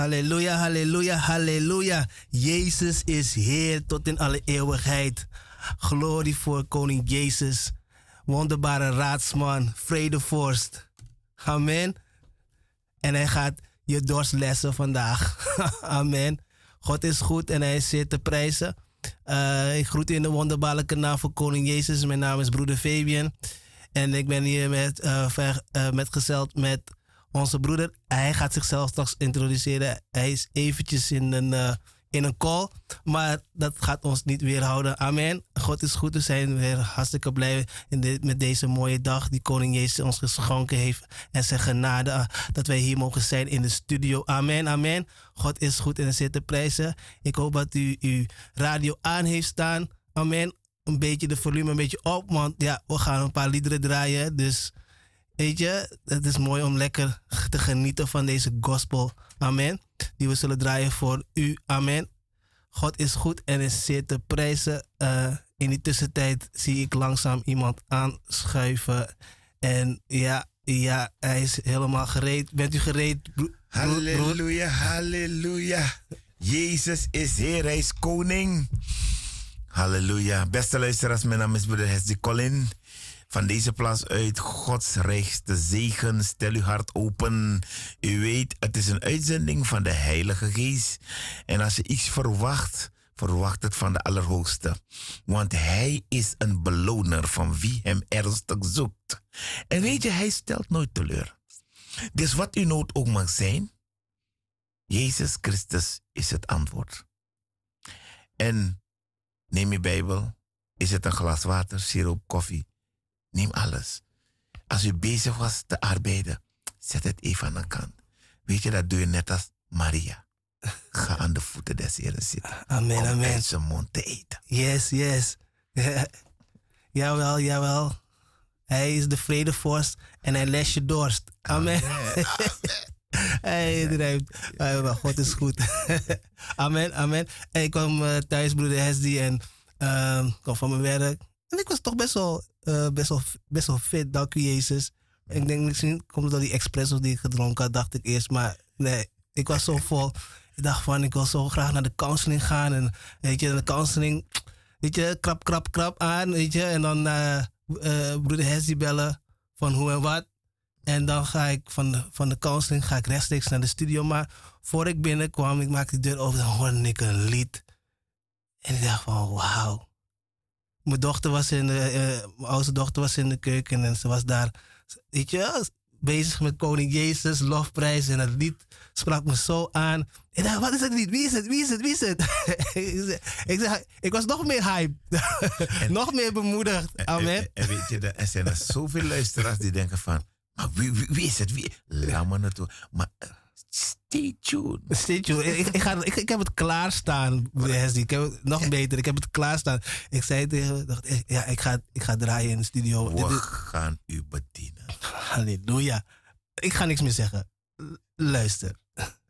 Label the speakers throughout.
Speaker 1: Halleluja, halleluja, halleluja. Jezus is Heer tot in alle eeuwigheid. Glorie voor Koning Jezus. Wonderbare raadsman, vredevorst. Amen. En hij gaat je dorslessen vandaag. Amen. God is goed en hij is zeer te prijzen. Uh, ik groet in de wonderbaarlijke naam van Koning Jezus. Mijn naam is broeder Fabian. En ik ben hier met, uh, ver, metgezeld met onze broeder, hij gaat zichzelf straks introduceren. Hij is eventjes in een, uh, in een call, maar dat gaat ons niet weerhouden. Amen. God is goed. We zijn weer hartstikke blij in met deze mooie dag die Koning Jezus ons geschonken heeft. En zijn genade uh, dat wij hier mogen zijn in de studio. Amen, amen. God is goed en er zit te prijzen. Ik hoop dat u uw radio aan heeft staan. Amen. Een beetje de volume een beetje op, want ja, we gaan een paar liederen draaien. Dus Weet je, het is mooi om lekker te genieten van deze gospel. Amen. Die we zullen draaien voor u. Amen. God is goed en is zeer te prijzen. Uh, in die tussentijd zie ik langzaam iemand aanschuiven. En ja, ja, hij is helemaal gereed. Bent u gereed?
Speaker 2: halleluja, halleluja. Jezus is Heer, hij is koning. Halleluja. Beste luisteraars, mijn naam is broeder Hesdy Colin van deze plaats uit Gods rijkste zegen. Stel uw hart open. U weet, het is een uitzending van de Heilige Geest. En als je iets verwacht, verwacht het van de Allerhoogste. Want Hij is een beloner van wie Hem ernstig zoekt. En weet je, Hij stelt nooit teleur. Dus wat uw nood ook mag zijn, Jezus Christus is het antwoord. En neem je Bijbel. Is het een glas water, siroop, koffie? Neem alles. Als u bezig was te arbeiden, zet het even aan de kant. Weet je, dat doe je net als Maria. Ga aan de voeten des Heren zitten.
Speaker 1: Amen, om amen.
Speaker 2: Zijn mond te eten.
Speaker 1: Yes, yes. jawel, jawel. Hij is de vredevorst en hij les je dorst. Amen. amen. Hij drijft. Oh, God is goed. amen, amen. Ik kwam uh, thuis, broeder Hesdy, en uh, kwam van mijn werk. En ik was toch best wel uh, best, wel, best wel fit, dank u Jezus. Ik denk misschien komt het door die espresso die ik gedronken had, dacht ik eerst. Maar nee, ik was zo vol. Ik dacht van, ik wil zo graag naar de counseling gaan. En weet je, de counseling, weet je, krap, krap, krap aan, weet je. En dan uh, uh, broeder Hessie bellen van hoe en wat.
Speaker 3: En dan ga ik van de, van de counseling ga ik rechtstreeks naar de studio. Maar voor ik binnenkwam, ik maakte de deur open, dan hoorde ik een lied. En ik dacht van, wauw. Mijn dochter was in de, uh, mijn oudste dochter was in de keuken en ze was daar, weet je, bezig met Koning Jezus, lofprijs. En het lied sprak me zo aan. Ik dacht, wat is het lied? Wie is het? Wie is het? Wie is het? ik, zeg, ik was nog meer hype. nog meer bemoedigd. Amen.
Speaker 2: En, weet je, er zijn er zoveel luisteraars die denken van, maar wie, wie, is het? Wie? Laat maar naartoe. Maar eh, Stay tuned.
Speaker 3: Stay tuned. Ik, ik, ga, ik, ik heb het klaarstaan, Hesdy. Ik heb nog beter, ik heb het klaarstaan. Ik zei tegen dacht, ja, ik, ga, ik ga draaien in de studio.
Speaker 2: We Dit, gaan u bedienen.
Speaker 3: Halleluja. Ik ga niks meer zeggen. Luister.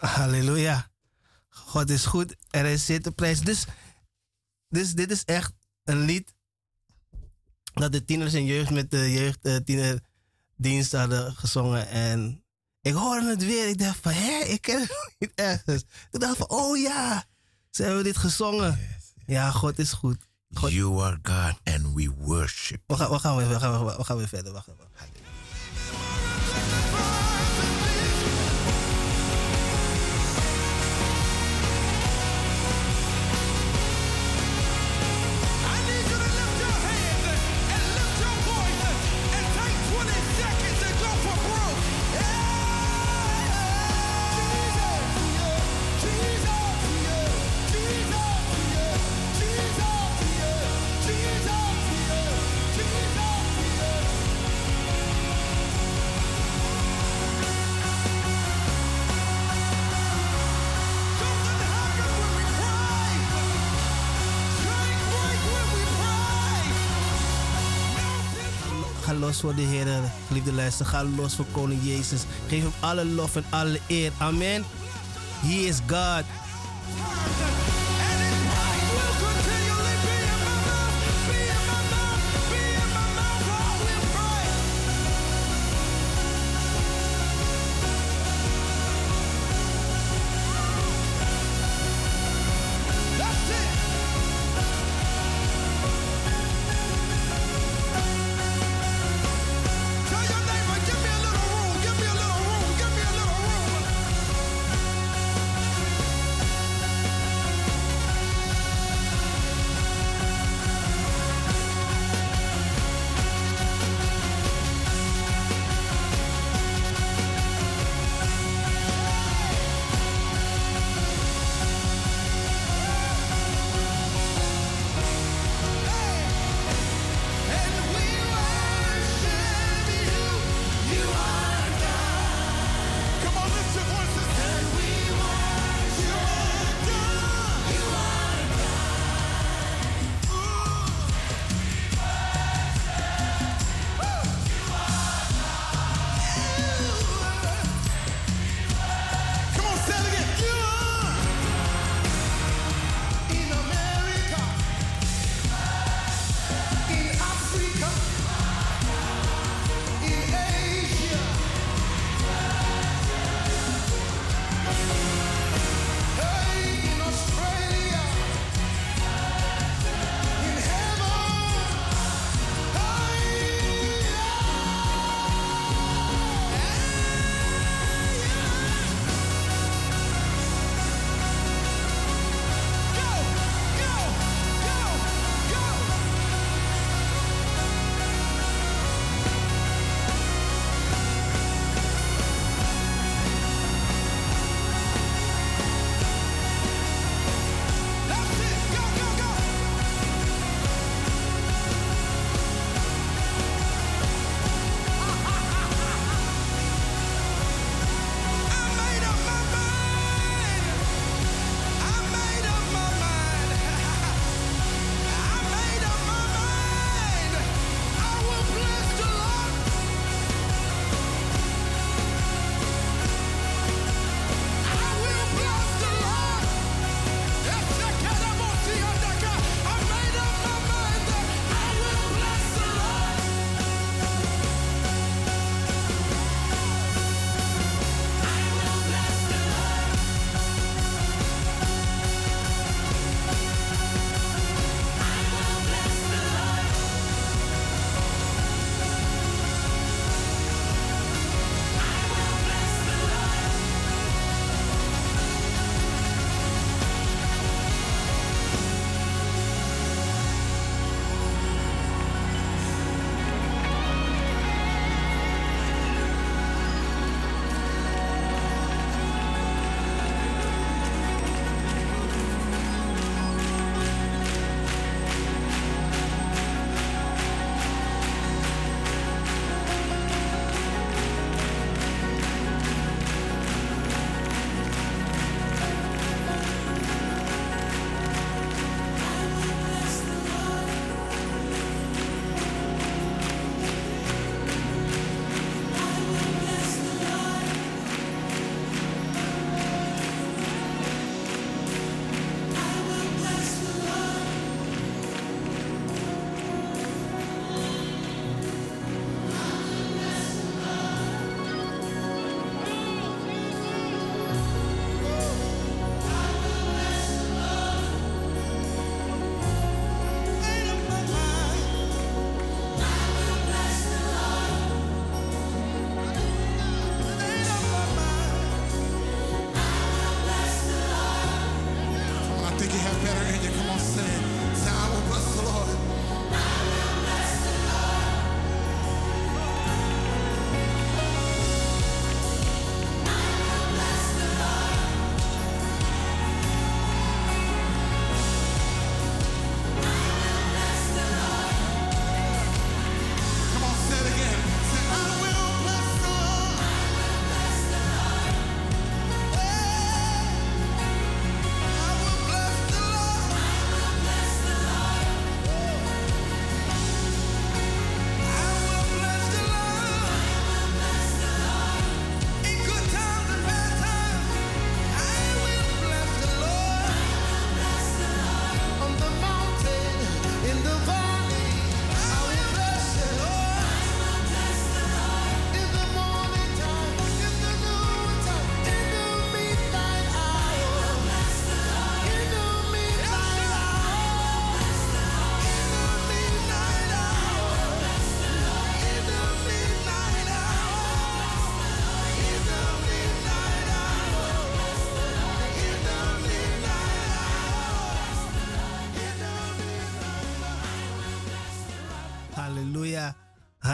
Speaker 3: Halleluja. God is goed. Er is zit de prijs. Dus, dus dit is echt een lied dat de tieners en jeugd met de jeugd uh, tienerdienst hadden gezongen. En ik hoorde het weer. Ik dacht van, hé, ik ken het niet ergens. Toen dacht van, oh ja, ze hebben dit gezongen. Ja, God is goed. God.
Speaker 2: You are God and we worship.
Speaker 3: We gaan, we gaan, weer, we gaan, we gaan weer verder. Wacht even. Heer, geliefde luister. Ga los voor Koning Jezus. Geef hem alle lof en alle eer. Amen. He is God.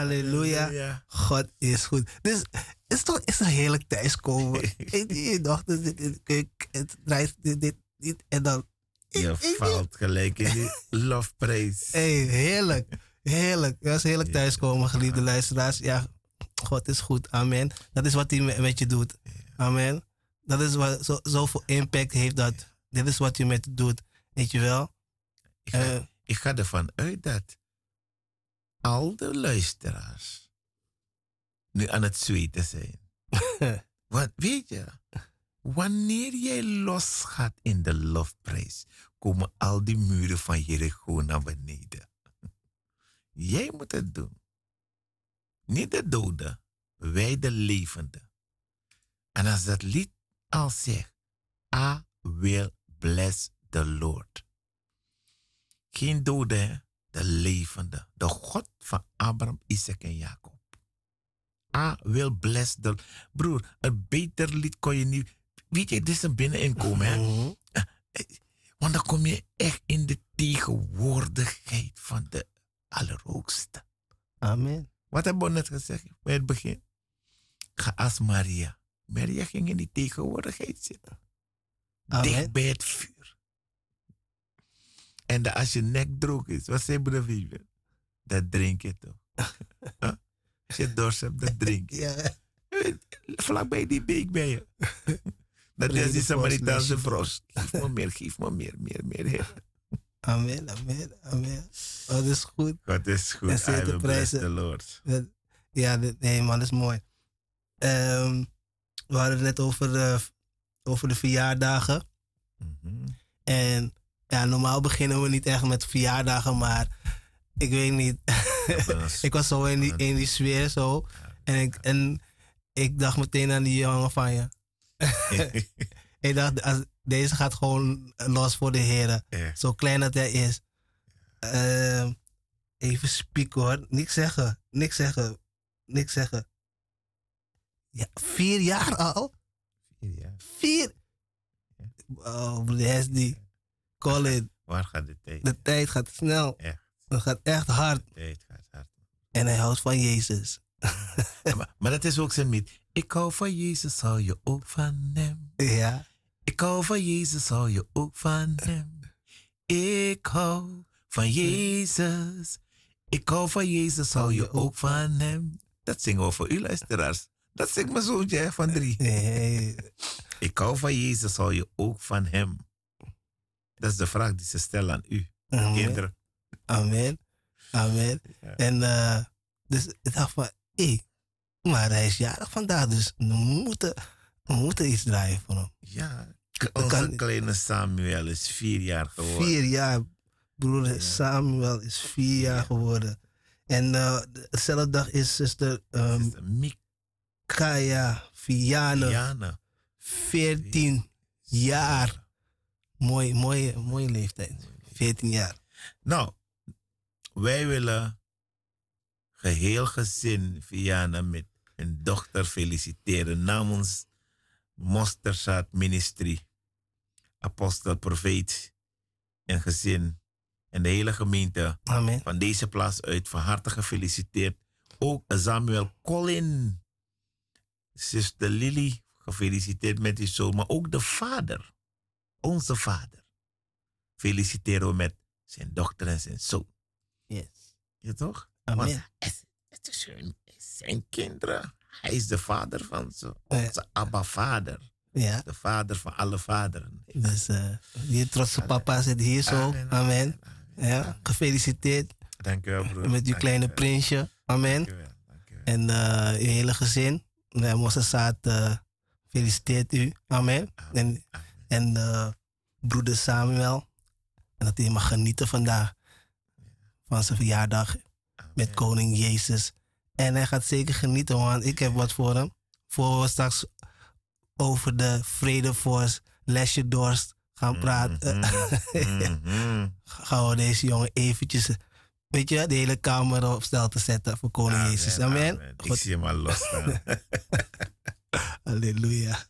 Speaker 1: Halleluja. God is goed. Dus het is toch is een heerlijk thuiskomen. je dochter zit in de keuken, het draait dit, dit, dit en dan...
Speaker 2: Je valt gelijk in die lofprijs.
Speaker 1: Hey, heerlijk. Heerlijk. Het was heerlijk thuiskomen, geliefde luisteraars. Ja, God is goed. Amen. Dat is wat hij met je doet. Amen. Dat is wat zo, zoveel impact heeft dat. Dit is wat je met doet. Weet je wel?
Speaker 2: Ik ga, uh, ik ga ervan uit dat al de luisteraars nu aan het zweten zijn. Want weet je, wanneer jij losgaat in de lofprijs, komen al die muren van Jericho naar beneden. Jij moet het doen. Niet de doden, wij de levenden. En als dat lied al zegt, I will bless the Lord. Geen doden, de levende, de God van Abraham, Isaac en Jacob. I will bless the... Broer, een beter lied kon je niet... Weet je, dit is een binneninkomen, hè? Mhm. Want dan kom je echt in de tegenwoordigheid van de Allerhoogste.
Speaker 1: Amen.
Speaker 2: Wat hebben we net gezegd bij het begin? Ga als Maria. Maria ging in die tegenwoordigheid zitten. Amen. Dicht bij het vuur. En als je nek droog is, wat zei broeder Vivian? Dat drink je toch? Als je dorst hebt, dat drink je. ja. Vlakbij die beek ben je. Dat is die Samaritaanse frost. Geef me meer, geef me meer, meer, meer.
Speaker 1: Amen, amen, amen. Dat is goed.
Speaker 2: God is goed. En de prijzen. Lord.
Speaker 1: Ja, nee man, dat is mooi. Um, we hadden het net over, uh, over de verjaardagen. Mm -hmm. En ja, normaal beginnen we niet echt met verjaardagen, maar ik weet niet. ik was zo in die, in die sfeer zo. En ik, en ik dacht meteen aan die jongen van je. ik dacht, als, deze gaat gewoon los voor de heren. Zo klein dat hij is. Uh, even spieken hoor. Niks zeggen. Niks zeggen. Niks zeggen. Ja, vier jaar al?
Speaker 2: Vier jaar.
Speaker 1: Vier? Oh, broer, die. Colin.
Speaker 2: Waar gaat de tijd?
Speaker 1: De tijd gaat snel. Echt. Het gaat echt hard.
Speaker 2: De tijd gaat hard.
Speaker 1: En hij houdt van Jezus.
Speaker 2: maar, maar, dat is ook zijn met. Ik hou van Jezus, hou je ook van hem.
Speaker 1: Ja.
Speaker 2: Ik hou van Jezus, hou je ook van hem. Ik hou van Jezus. Ik hou van Jezus, hou je ook van hem. Dat zingen we voor u luisteraars. Dat zingt mijn zoontje van drie.
Speaker 1: Nee.
Speaker 2: Ik hou van Jezus, hou je ook van hem. Dat is de vraag die ze stellen aan u, Amen. kinderen.
Speaker 1: Amen. Amen. En uh, dus ik dacht van, hé, hey, maar hij is jarig vandaag, dus we moeten, we moeten iets draaien voor hem.
Speaker 2: Ja, onze kleine Samuel is vier jaar geworden.
Speaker 1: Vier jaar, broer Samuel is vier jaar geworden. En uh, dezelfde dag is zuster um, Mikaya Viane.
Speaker 2: Viana.
Speaker 1: 14 jaar. Mooi, mooie, mooie leeftijd. 14 jaar.
Speaker 2: Nou, wij willen geheel gezin Viana met hun dochter feliciteren namens Mosterzaad Ministry apostel, profeet en gezin en de hele gemeente
Speaker 1: Amen.
Speaker 2: van deze plaats uit van harte gefeliciteerd. Ook Samuel Colin, zuster Lily, gefeliciteerd met die zoon, maar ook de vader, onze vader, feliciteren we met zijn dochter en zijn zoon.
Speaker 1: Yes.
Speaker 2: Ja toch?
Speaker 1: Amen.
Speaker 2: het, het is zijn kinderen. Hij is de vader van ze, onze Abba-vader.
Speaker 1: Ja.
Speaker 2: De vader van alle vaderen.
Speaker 1: Dus uh, die trotse papa zit hier zo. Amen. Ja, gefeliciteerd.
Speaker 2: Dank u wel, broer.
Speaker 1: Met uw kleine prinsje. Amen. En uh, uw hele gezin. Mossesaat uh, feliciteert u. Amen. En, en uh, broeder Samuel. En dat hij mag genieten vandaag. Van zijn verjaardag. Met koning Jezus. En hij gaat zeker genieten, want ik heb wat voor hem. Voor we straks over de Vredeforce, Lesje Dorst gaan praten. Mm -hmm. gaan we deze jongen eventjes, weet je, de hele kamer op stel te zetten voor Koning Jezus. Amen.
Speaker 2: Amen. Ik zie hem al los
Speaker 1: Halleluja.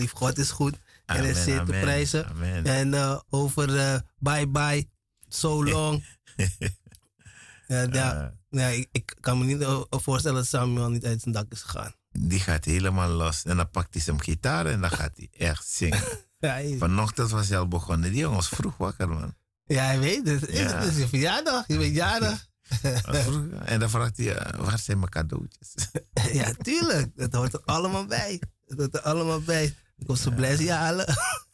Speaker 1: Believe. God is goed. en hij zit te prijzen.
Speaker 2: Amen.
Speaker 1: En uh, over uh, bye bye, so long. ja, ja, ja ik, ik, kan me niet voorstellen dat Samuel niet uit zijn dak is gegaan.
Speaker 2: Die gaat helemaal los. En dan pakt hij zijn gitaar en dan gaat hij echt zingen. ja, Vanochtend was hij al begonnen. Die jongen was vroeg wakker, man.
Speaker 1: Ja, hij weet het. Ja. Het is je verjaardag. Je bent jarig.
Speaker 2: en dan vraagt hij, waar zijn mijn cadeautjes?
Speaker 1: ja, tuurlijk. Dat hoort er allemaal bij. Dat hoort er allemaal bij. Ik kom ze blessing halen.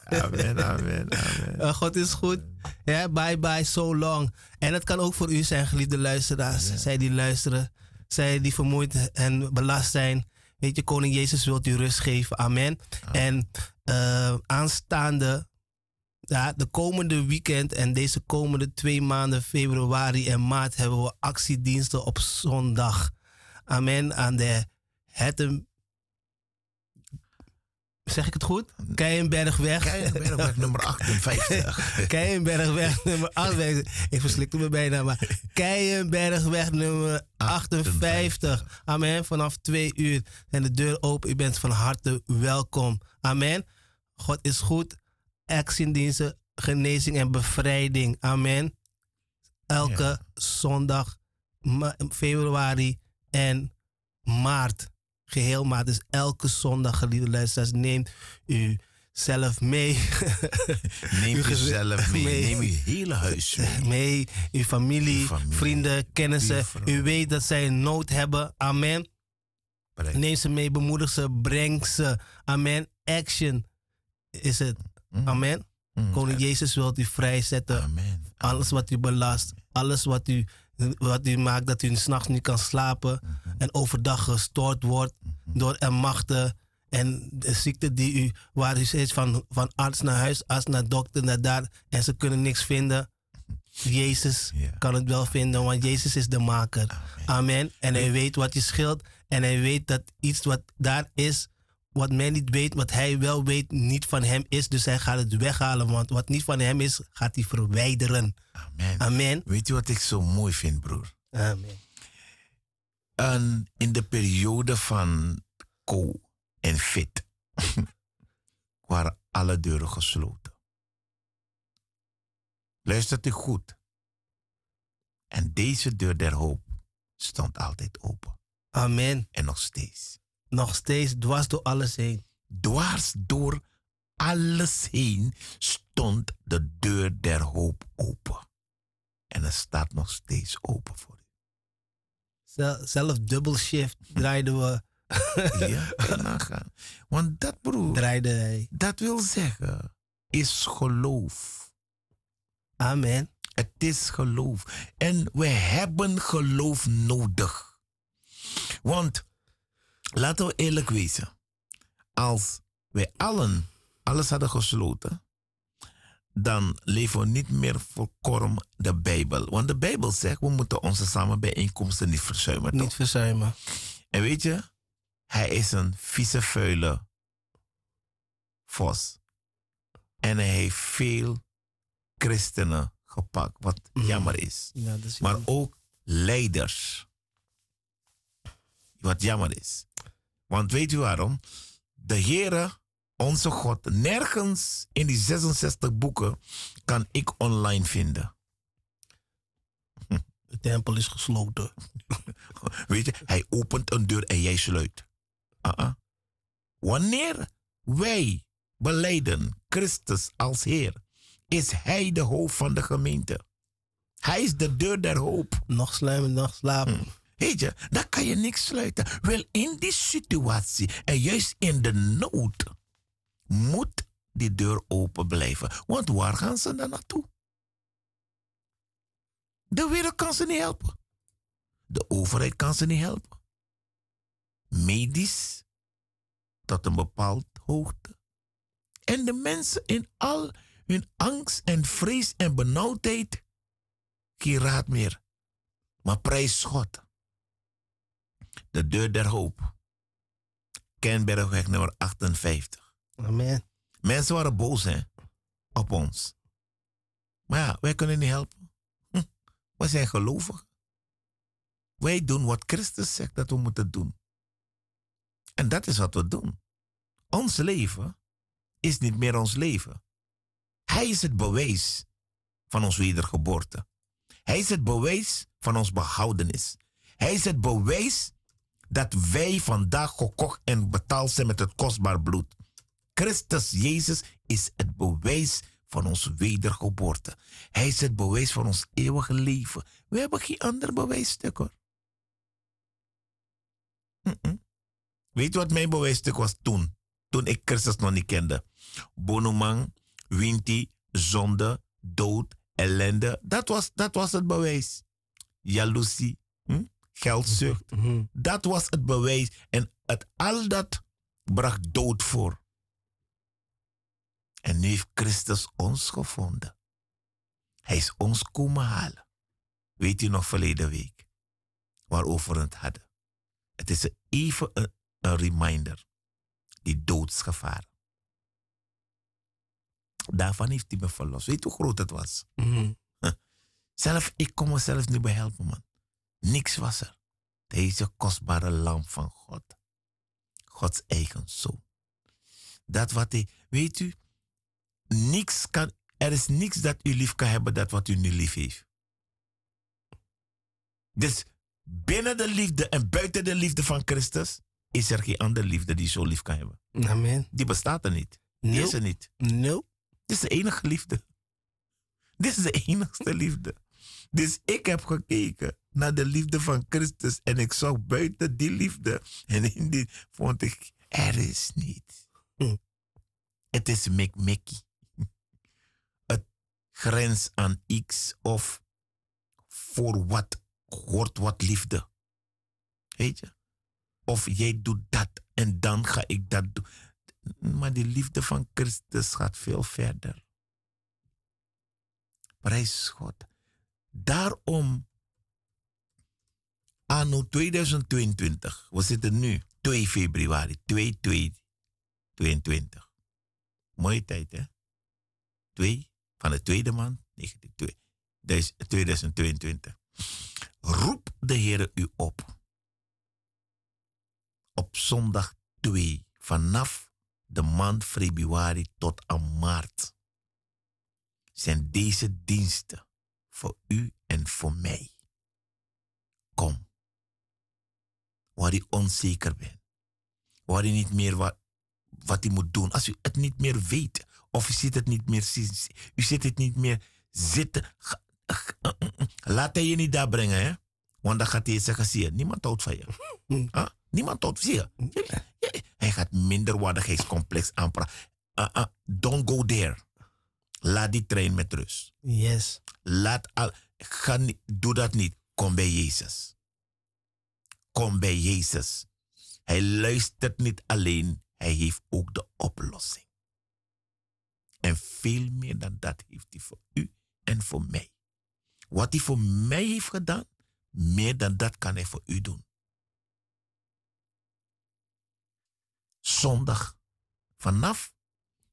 Speaker 2: amen, amen, amen.
Speaker 1: God is goed. Ja, bye bye, so long. En het kan ook voor u zijn, geliefde luisteraars. Zij die luisteren. Zij die vermoeid en belast zijn. Weet je, Koning Jezus wilt u rust geven. Amen. En uh, aanstaande, ja, de komende weekend en deze komende twee maanden, februari en maart, hebben we actiediensten op zondag. Amen. Aan de Hetten Zeg ik het goed? Keienbergweg.
Speaker 2: Keienbergweg nummer 58.
Speaker 1: Keienbergweg nummer 58. Ik verslikte me bijna, maar Keienbergweg nummer 58. Amen. Vanaf twee uur zijn de deur open. U bent van harte welkom. Amen. God is goed. Actiediensten, genezing en bevrijding. Amen. Elke zondag, februari en maart geheel maand. Dus elke zondag, geliefde luisteraars, neemt u zelf mee.
Speaker 2: Neem jezelf mee. mee. Neem uw hele huis mee.
Speaker 1: mee. Uw familie, vrienden, kennissen. U weet dat zij nood hebben. Amen. Neem ze mee, bemoedig ze, breng ze. Amen. Action is het. Mm. Amen. Mm. Koning Jezus wil u vrijzetten. Amen. Alles wat u belast, alles wat u wat u maakt dat u s'nachts niet kan slapen en overdag gestoord wordt door en machten en de ziekte die u, waar u steeds van, van arts naar huis, arts naar dokter, naar daar en ze kunnen niks vinden. Jezus kan het wel vinden, want Jezus is de maker. Amen. En hij weet wat je scheelt en hij weet dat iets wat daar is, wat men niet weet, wat hij wel weet, niet van hem is. Dus hij gaat het weghalen, want wat niet van hem is, gaat hij verwijderen.
Speaker 2: Amen.
Speaker 1: Amen.
Speaker 2: Weet je wat ik zo mooi vind, broer?
Speaker 1: Amen.
Speaker 2: En in de periode van Co en Fit waren alle deuren gesloten. Luistert u goed. En deze deur der hoop stond altijd open.
Speaker 1: Amen.
Speaker 2: En nog steeds.
Speaker 1: Nog steeds dwars door alles heen.
Speaker 2: Dwars door alles heen stond de deur der hoop open. En het staat nog steeds open voor u.
Speaker 1: Zelf dubbel shift draaiden we.
Speaker 2: ja, nagaan. Want dat broer,
Speaker 1: draaide hij.
Speaker 2: dat wil zeggen, is geloof.
Speaker 1: Amen.
Speaker 2: Het is geloof. En we hebben geloof nodig. Want laten we eerlijk wezen. Als wij allen alles hadden gesloten, dan leven we niet meer volkomen de Bijbel. Want de Bijbel zegt, we moeten onze samenbijeenkomsten niet verzuimen.
Speaker 1: Niet verzuimen.
Speaker 2: En weet je, hij is een vieze vuile vos. En hij heeft veel christenen gepakt, wat mm. jammer is.
Speaker 1: Ja, is
Speaker 2: maar ook leiders. Wat jammer is. Want weet u waarom? De Heere, onze God, nergens in die 66 boeken kan ik online vinden.
Speaker 1: De tempel is gesloten.
Speaker 2: Weet je, hij opent een deur en jij sluit. Uh -uh. Wanneer wij beleiden Christus als Heer, is Hij de hoofd van de gemeente. Hij is de deur der hoop.
Speaker 1: Nog sluimen, nog slapen.
Speaker 2: Weet je, kan je niks sluiten. Wel, in die situatie en juist in de nood moet die deur open blijven. Want waar gaan ze dan naartoe? De wereld kan ze niet helpen. De overheid kan ze niet helpen. Medisch tot een bepaald hoogte. En de mensen in al hun angst en vrees en benauwdheid geen raad meer. Maar prijs God de deur der hoop. Kenbergweg nummer 58.
Speaker 1: Amen.
Speaker 2: Mensen waren boos hè, op ons. Maar ja, wij kunnen niet helpen. Hm. We zijn gelovig. Wij doen wat Christus zegt dat we moeten doen. En dat is wat we doen. Ons leven is niet meer ons leven. Hij is het bewijs van ons wedergeboorte. Hij is het bewijs van ons behoudenis. Hij is het bewijs dat wij vandaag gekocht en betaald zijn met het kostbaar bloed. Christus Jezus is het bewijs van onze wedergeboorte. Hij is het bewijs van ons eeuwige leven. We hebben geen ander bewijsstuk hoor. Weet je wat mijn bewijsstuk was toen? Toen ik Christus nog niet kende. Bonoman, winti, zonde, dood, ellende. Dat was, dat was het bewijs. Jaloezie, hm? Geldzucht. Mhm. Dat was het bewijs. En het, al dat bracht dood voor. En nu heeft Christus ons gevonden. Hij is ons komen halen. Weet u nog verleden week waarover we het hadden? Het is even een, een reminder. Die doodsgevaar. Daarvan heeft hij me verlost. Weet hoe groot het was? Mhm. Zelf, ik kon mezelf niet bij helpen, man. Niks was er. Deze kostbare lamp van God. Gods eigen zoon. Dat wat hij, weet u, niks kan, er is niks dat u lief kan hebben dat wat u nu lief heeft. Dus binnen de liefde en buiten de liefde van Christus is er geen andere liefde die zo lief kan hebben.
Speaker 1: Amen.
Speaker 2: Die bestaat er niet. Die is er niet.
Speaker 1: Nope.
Speaker 2: Dit is de enige liefde. Dit is de enigste liefde. Dus ik heb gekeken naar de liefde van Christus en ik zag buiten die liefde. En in die vond ik, er is niet. Hm. Het is Mickey. Het grens aan X of voor wat hoort wat liefde. Weet je? Of jij doet dat en dan ga ik dat doen. Maar die liefde van Christus gaat veel verder. Prijs God. Daarom, anno 2022, we zitten nu 2 februari 2022. Mooie tijd, hè? 2 van de tweede maand, 2022. Roep de Heer u op. Op zondag 2 vanaf de maand februari tot aan maart zijn deze diensten voor u en voor mij. Kom. Waar u onzeker bent. Waar u niet meer wat, wat u moet doen. Als u het niet meer weet. Of u zit het niet meer U zit het niet meer zitten. Laat hij je niet daar brengen, hè? Want dan gaat hij zeggen, zie je, niemand houdt van je. Huh? Niemand houdt van je. Hij gaat minderwaardigheidscomplex aanpraten. Uh, uh, don't go there. Laat die trein met rust.
Speaker 1: Yes.
Speaker 2: Laat al, ga, doe dat niet. Kom bij Jezus. Kom bij Jezus. Hij luistert niet alleen, hij heeft ook de oplossing. En veel meer dan dat heeft hij voor u en voor mij. Wat hij voor mij heeft gedaan, meer dan dat kan hij voor u doen. zondag. Vanaf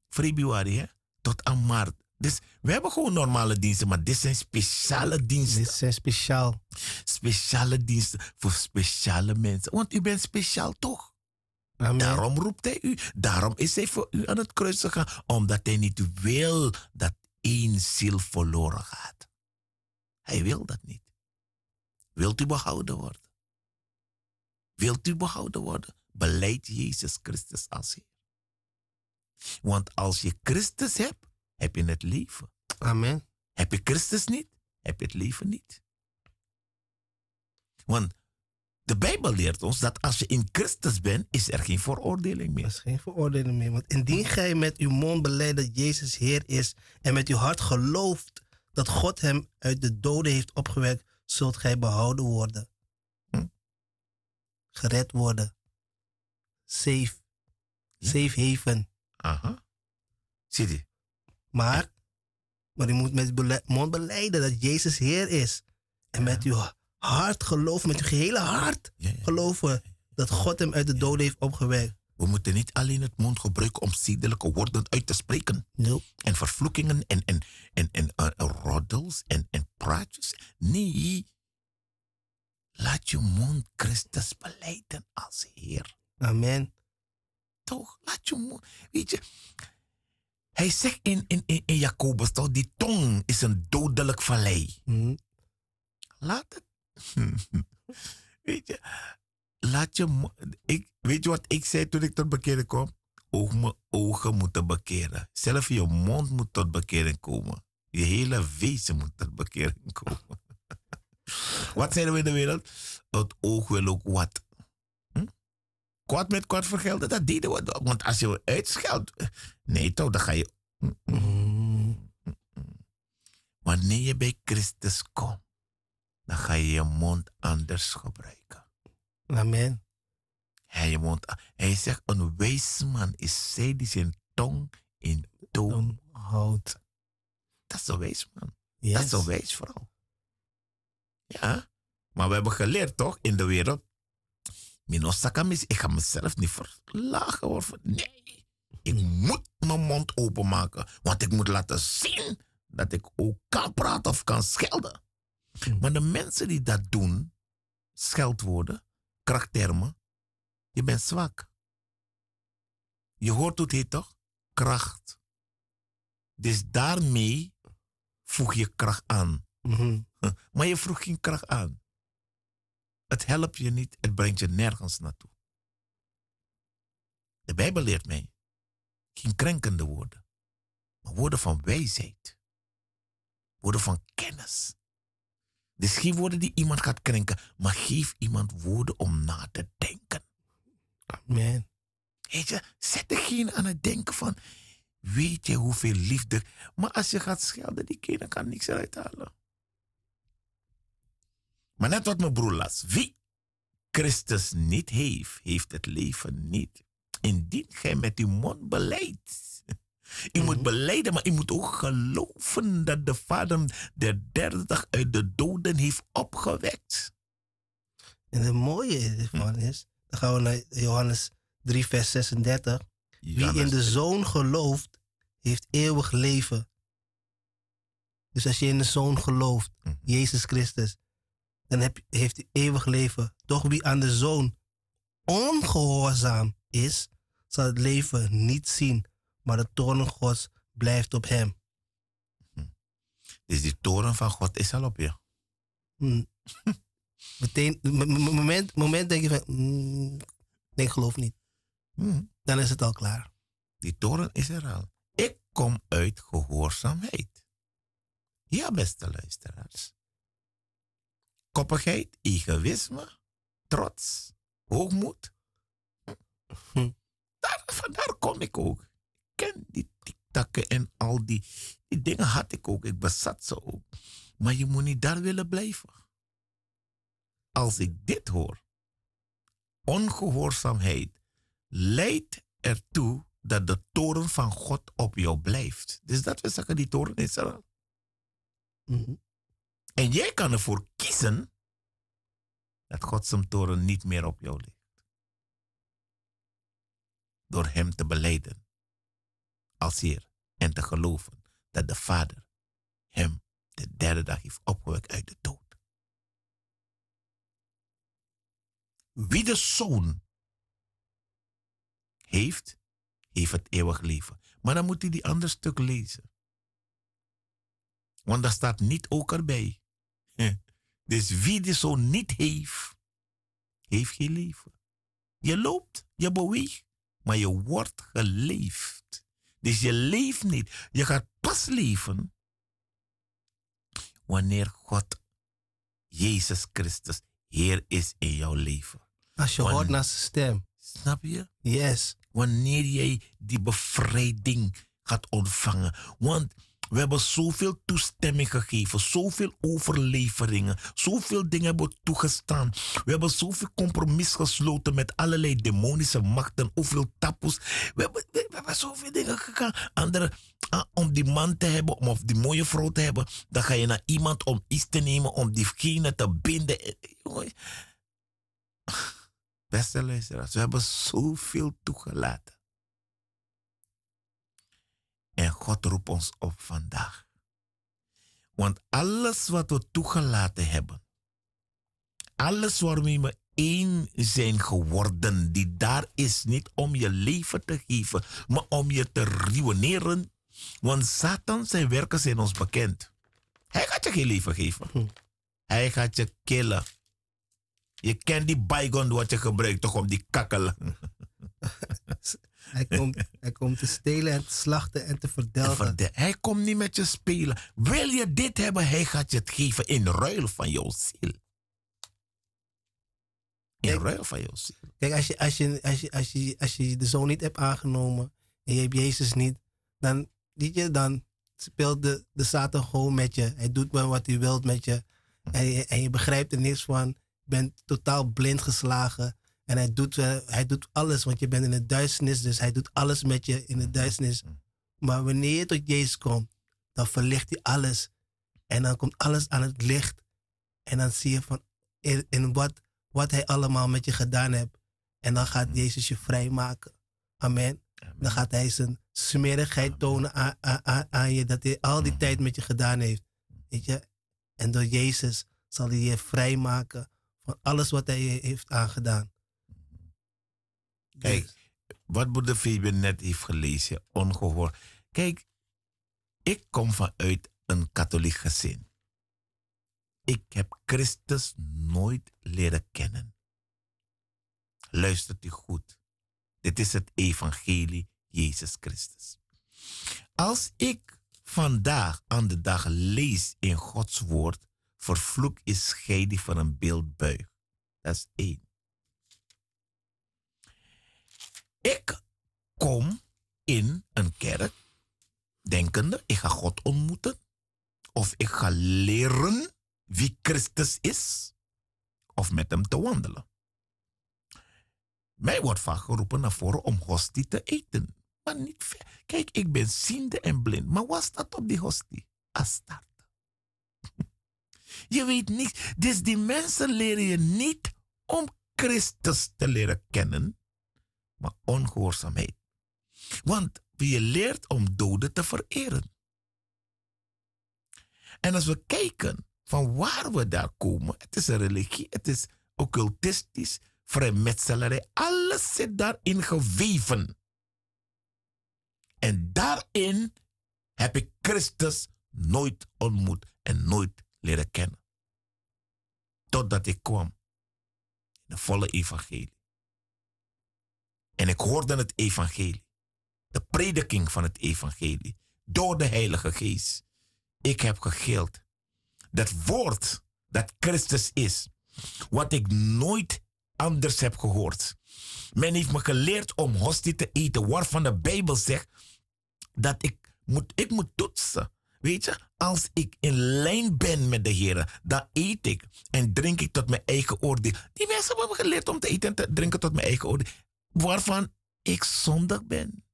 Speaker 2: februari hè, tot aan maart. Dus we hebben gewoon normale diensten, maar dit zijn speciale diensten.
Speaker 1: Dit zijn speciaal.
Speaker 2: Speciale diensten voor speciale mensen. Want u bent speciaal toch? Daarom roept hij u. Daarom is hij voor u aan het kruis gegaan. Omdat hij niet wil dat één ziel verloren gaat. Hij wil dat niet. Wilt u behouden worden? Wilt u behouden worden? beleid Jezus Christus als Heer. Want als je Christus hebt, heb je het leven.
Speaker 1: Amen.
Speaker 2: Heb je Christus niet, heb je het leven niet. Want de Bijbel leert ons dat als je in Christus bent, is er geen veroordeling meer.
Speaker 1: Er is geen veroordeling meer. Want indien gij met uw mond beleidt dat Jezus Heer is en met uw hart gelooft dat God hem uit de doden heeft opgewekt, zult gij behouden worden. Hm? Gered worden safe. Safe haven.
Speaker 2: Aha. Zie je?
Speaker 1: Maar, maar je moet met mond beleiden dat Jezus Heer is. En met uw hart geloven, met uw gehele hart geloven dat God hem uit de dood heeft opgewekt.
Speaker 2: We moeten niet alleen het mond gebruiken om zedelijke woorden uit te spreken.
Speaker 1: Nope.
Speaker 2: En vervloekingen en, en, en, en uh, roddels en, en praatjes. Nee. Laat je mond Christus beleiden als Heer.
Speaker 1: Amen.
Speaker 2: Toch, laat je Weet je, hij zegt in, in, in, in Jacobus toch, die tong is een dodelijk vallei.
Speaker 1: Mhm.
Speaker 2: Laat het. weet je, laat je. Ik, weet je wat ik zei toen ik tot bekeren kwam? Ogen, ogen moeten bekeren. Zelf je mond moet tot bekering komen. Je hele wezen moet tot bekering komen. wat zeiden we in de wereld? Het oog wil ook wat. Hm? Kwad met kwad vergelden, dat deden we. Want als je uitscheldt, nee toch, dan ga je.
Speaker 1: Mhm.
Speaker 2: Wanneer je bij Christus komt, dan ga je je mond anders gebruiken.
Speaker 1: Amen.
Speaker 2: Hij, je mond, hij zegt, een wijs man is zij die zijn tong in toon
Speaker 1: houdt.
Speaker 2: Dat is een wijs man.
Speaker 1: Yes.
Speaker 2: Dat is een wijs vrouw. Ja, maar we hebben geleerd toch in de wereld. Minosakamis, ik ga mezelf niet verlagen worden. Nee, ik moet mijn mond openmaken. Want ik moet laten zien dat ik ook kan praten of kan schelden.
Speaker 1: Mm.
Speaker 2: Maar de mensen die dat doen, scheldwoorden, krachttermen, je bent zwak. Je hoort hoe het heet toch? Kracht. Dus daarmee voeg je kracht aan.
Speaker 1: Mhm.
Speaker 2: Maar je vroeg geen kracht aan. Het helpt je niet, het brengt je nergens naartoe. De Bijbel leert mij geen krenkende woorden, maar woorden van wijsheid, woorden van kennis. Dus geen woorden die iemand gaat krenken, maar geef iemand woorden om na te denken.
Speaker 1: Amen.
Speaker 2: Weet je, zet degene aan het denken van, weet je hoeveel liefde. Maar als je gaat schelden, die kinderen kan niks eruit halen. Maar net wat mijn broer las. Wie Christus niet heeft, heeft het leven niet. Indien gij met uw mond beleidt. U moet beleiden, maar u moet ook geloven dat de Vader de derde dag uit de doden heeft opgewekt.
Speaker 1: En het mooie ervan is, dan gaan we naar Johannes 3, vers 36. Wie in de zoon gelooft, heeft eeuwig leven. Dus als je in de zoon gelooft,
Speaker 2: Mhm.
Speaker 1: Jezus Christus, dan heeft hij eeuwig leven. Doch wie aan de zoon ongehoorzaam is, zal het leven niet zien, maar de toorn Gods blijft op hem.
Speaker 2: Dus die toren van God is al op je.
Speaker 1: Hm. Meteen, moment, moment denk je van, mm, nee, ik geloof niet.
Speaker 2: Hm.
Speaker 1: Dan is het al klaar.
Speaker 2: Die toren is er al. Ik kom uit gehoorzaamheid. Ja, beste luisteraars. Koppigheid, egoïsme, trots, hoogmoed.
Speaker 1: Hm.
Speaker 2: Daar, vandaar kom ik ook. Ik ken die tiktakken en al die, die dingen had ik ook. Ik bezat ze ook. Maar je moet niet daar willen blijven. Als ik dit hoor, ongehoorzaamheid leidt ertoe dat de toren van God op jou blijft. Dus dat we zeggen, die toren is er al.
Speaker 1: Mhm.
Speaker 2: En jij kan ervoor kiezen dat God zijn toren niet meer op jou ligt. Door hem te beleiden als Heer en te geloven dat de Vader hem de derde dag heeft opgewekt uit de dood. Wie de Zoon heeft, heeft het eeuwig leven. Maar dan moet hij die ander stuk lezen. Want daar staat niet ook erbij. Dus wie de Zoon niet heeft, heeft geen leven. Je loopt, je beweegt, maar je wordt geleefd. Dus je leeft niet. Je gaat pas leven wanneer God, Jezus Christus, Heer is in jouw leven.
Speaker 1: Als je hoort naar zijn stem.
Speaker 2: Snap je?
Speaker 1: Yes.
Speaker 2: wanneer jij die bevrijding gaat ontvangen. Want we hebben zoveel toestemming gegeven, zoveel overleveringen, zoveel dingen hebben toegestaan. We hebben zoveel compromis gesloten met allerlei demonische machten, hoeveel tapoes. We hebben, zoveel dingen gegaan. Andere, ah, om die man te hebben, om of die mooie vrouw te hebben, dan ga je naar iemand om iets te nemen, om diegene te binden. Beste luisteraars, we hebben zoveel toegelaten. En God roept ons op vandaag. Want alles wat we toegelaten hebben, alles waarmee we één zijn geworden. Die daar is niet om je leven te geven, maar om je te ruïneren. Want Satan zijn werken zijn ons bekend. Hij gaat je geen leven geven. Hm. Hij gaat je killen. Je kent die bygone wat je gebruikt toch om die kakkelen.
Speaker 1: hij, komt, hij komt te stelen en te slachten en te verdelgen.
Speaker 2: hij komt niet met je spelen. Wil je dit hebben, hij gaat je het geven in ruil van jouw ziel. In kijk, ruil van jouw ziel.
Speaker 1: Kijk, als je, als, je, als, je, als, je, als je de zoon niet hebt aangenomen en je hebt Jezus niet, dan, je, dan speelt de, de Satan gewoon met je. Hij doet maar wat hij wil met je. En je, en je begrijpt er niks van. Je bent totaal blind geslagen. En hij doet, uh, hij doet alles, want je bent in de duisternis. Dus hij doet alles met je in de duisternis. Maar wanneer je tot Jezus komt, dan verlicht hij alles. En dan komt alles aan het licht. En dan zie je van in, in wat, wat hij allemaal met je gedaan hebt. En dan gaat Jezus je vrijmaken. Amen. Dan gaat hij zijn smerigheid tonen aan, aan, aan, je. Dat hij al die tijd met je gedaan heeft. Weet je? En door Jezus zal hij je vrijmaken van alles wat hij je heeft aangedaan.
Speaker 2: Kijk, dus- wat broeder Fabian net heeft gelezen, ongehoord. Kijk, ik kom vanuit een katholiek gezin. Ik heb Christus nooit leren kennen. Luistert u goed. Dit is het evangelie Jezus Christus. Als ik vandaag aan de dag lees in Gods woord, vervloek is gij die van een beeld buigt. Dat is één. Ik kom in een kerk denkende, ik ga God ontmoeten. Of ik ga leren wie Christus is. Of met hem te wandelen. Mij wordt vaak geroepen naar voren om hostie te eten. Maar niet. Kijk, ik ben ziende en blind. Maar wat staat op die hostie? Astarte. Je weet niet. Dus die mensen leren je niet om Christus te leren kennen, maar ongehoorzaamheid. Want je leert om doden te vereren. En als we kijken van waar we daar komen, het is een religie, het is occultistisch, vrijmetselarij, alles zit daarin geweven. En daarin heb ik Christus nooit ontmoet en nooit leren kennen. Totdat ik kwam in de volle evangelie. En ik hoorde het evangelie. De prediking van het evangelie. Door de Heilige Geest. Ik heb gegild. Dat woord dat Christus is. Wat ik nooit anders heb gehoord. Men heeft me geleerd om hostie te eten. Waarvan de Bijbel zegt dat ik moet, ik moet toetsen. Weet je, als ik in lijn ben met de Heer, dan eet ik en drink ik tot mijn eigen oordeel. Die mensen hebben me geleerd om te eten en te drinken tot mijn eigen oordeel. Waarvan ik zondig ben.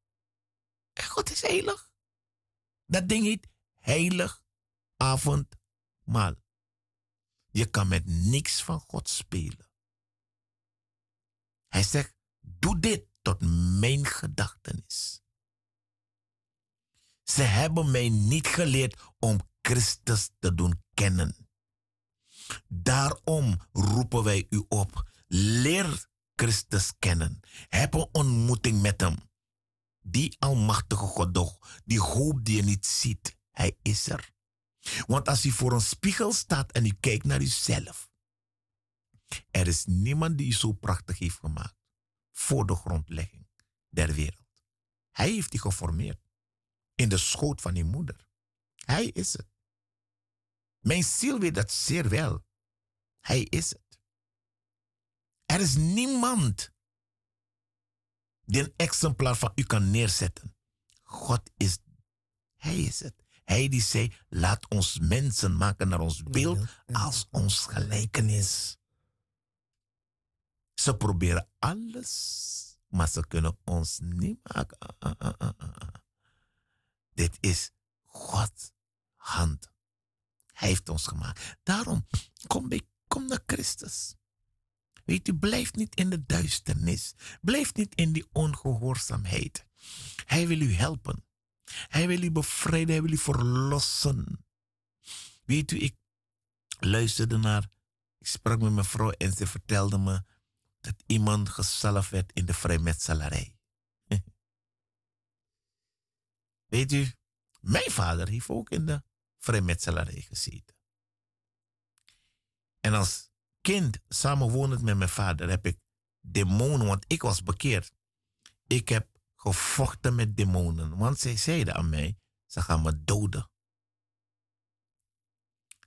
Speaker 2: En God is heilig. Dat ding heet heilig avondmaal. Je kan met niks van God spelen. Hij zegt, doe dit tot mijn gedachtenis. Ze hebben mij niet geleerd om Christus te doen kennen. Daarom roepen wij u op. Leer Christus kennen. Heb een ontmoeting met Hem. Die almachtige God, die hoop die je niet ziet, Hij is er. Want als u voor een spiegel staat en u kijkt naar uzelf, er is niemand die u zo prachtig heeft gemaakt voor de grondlegging der wereld. Hij heeft die geformeerd in de schoot van uw moeder. Hij is het. Mijn ziel weet dat zeer wel. Hij is het. Er is niemand die een exemplaar van u kan neerzetten. God is, Hij is het. Hij die zei, laat ons mensen maken naar ons beeld als ons gelijkenis. Ze proberen alles, maar ze kunnen ons niet maken. Ah, ah, ah, Dit is Gods hand. Hij heeft ons gemaakt. Daarom, kom, kom naar Christus. Weet u, blijf niet in de duisternis. Blijf niet in die ongehoorzaamheid. Hij wil u helpen. Hij wil u bevrijden. Hij wil u verlossen. Weet u, ik luisterde naar Ik sprak met mijn vrouw en ze vertelde me dat iemand gezalfd werd in de vrijmetselarij. Weet u, mijn vader heeft ook in de vrijmetselarij gezeten. En als kind, samenwonend met mijn vader, heb ik demonen, want ik was bekeerd. Ik heb gevochten met demonen, want zij zeiden aan mij, ze gaan me doden.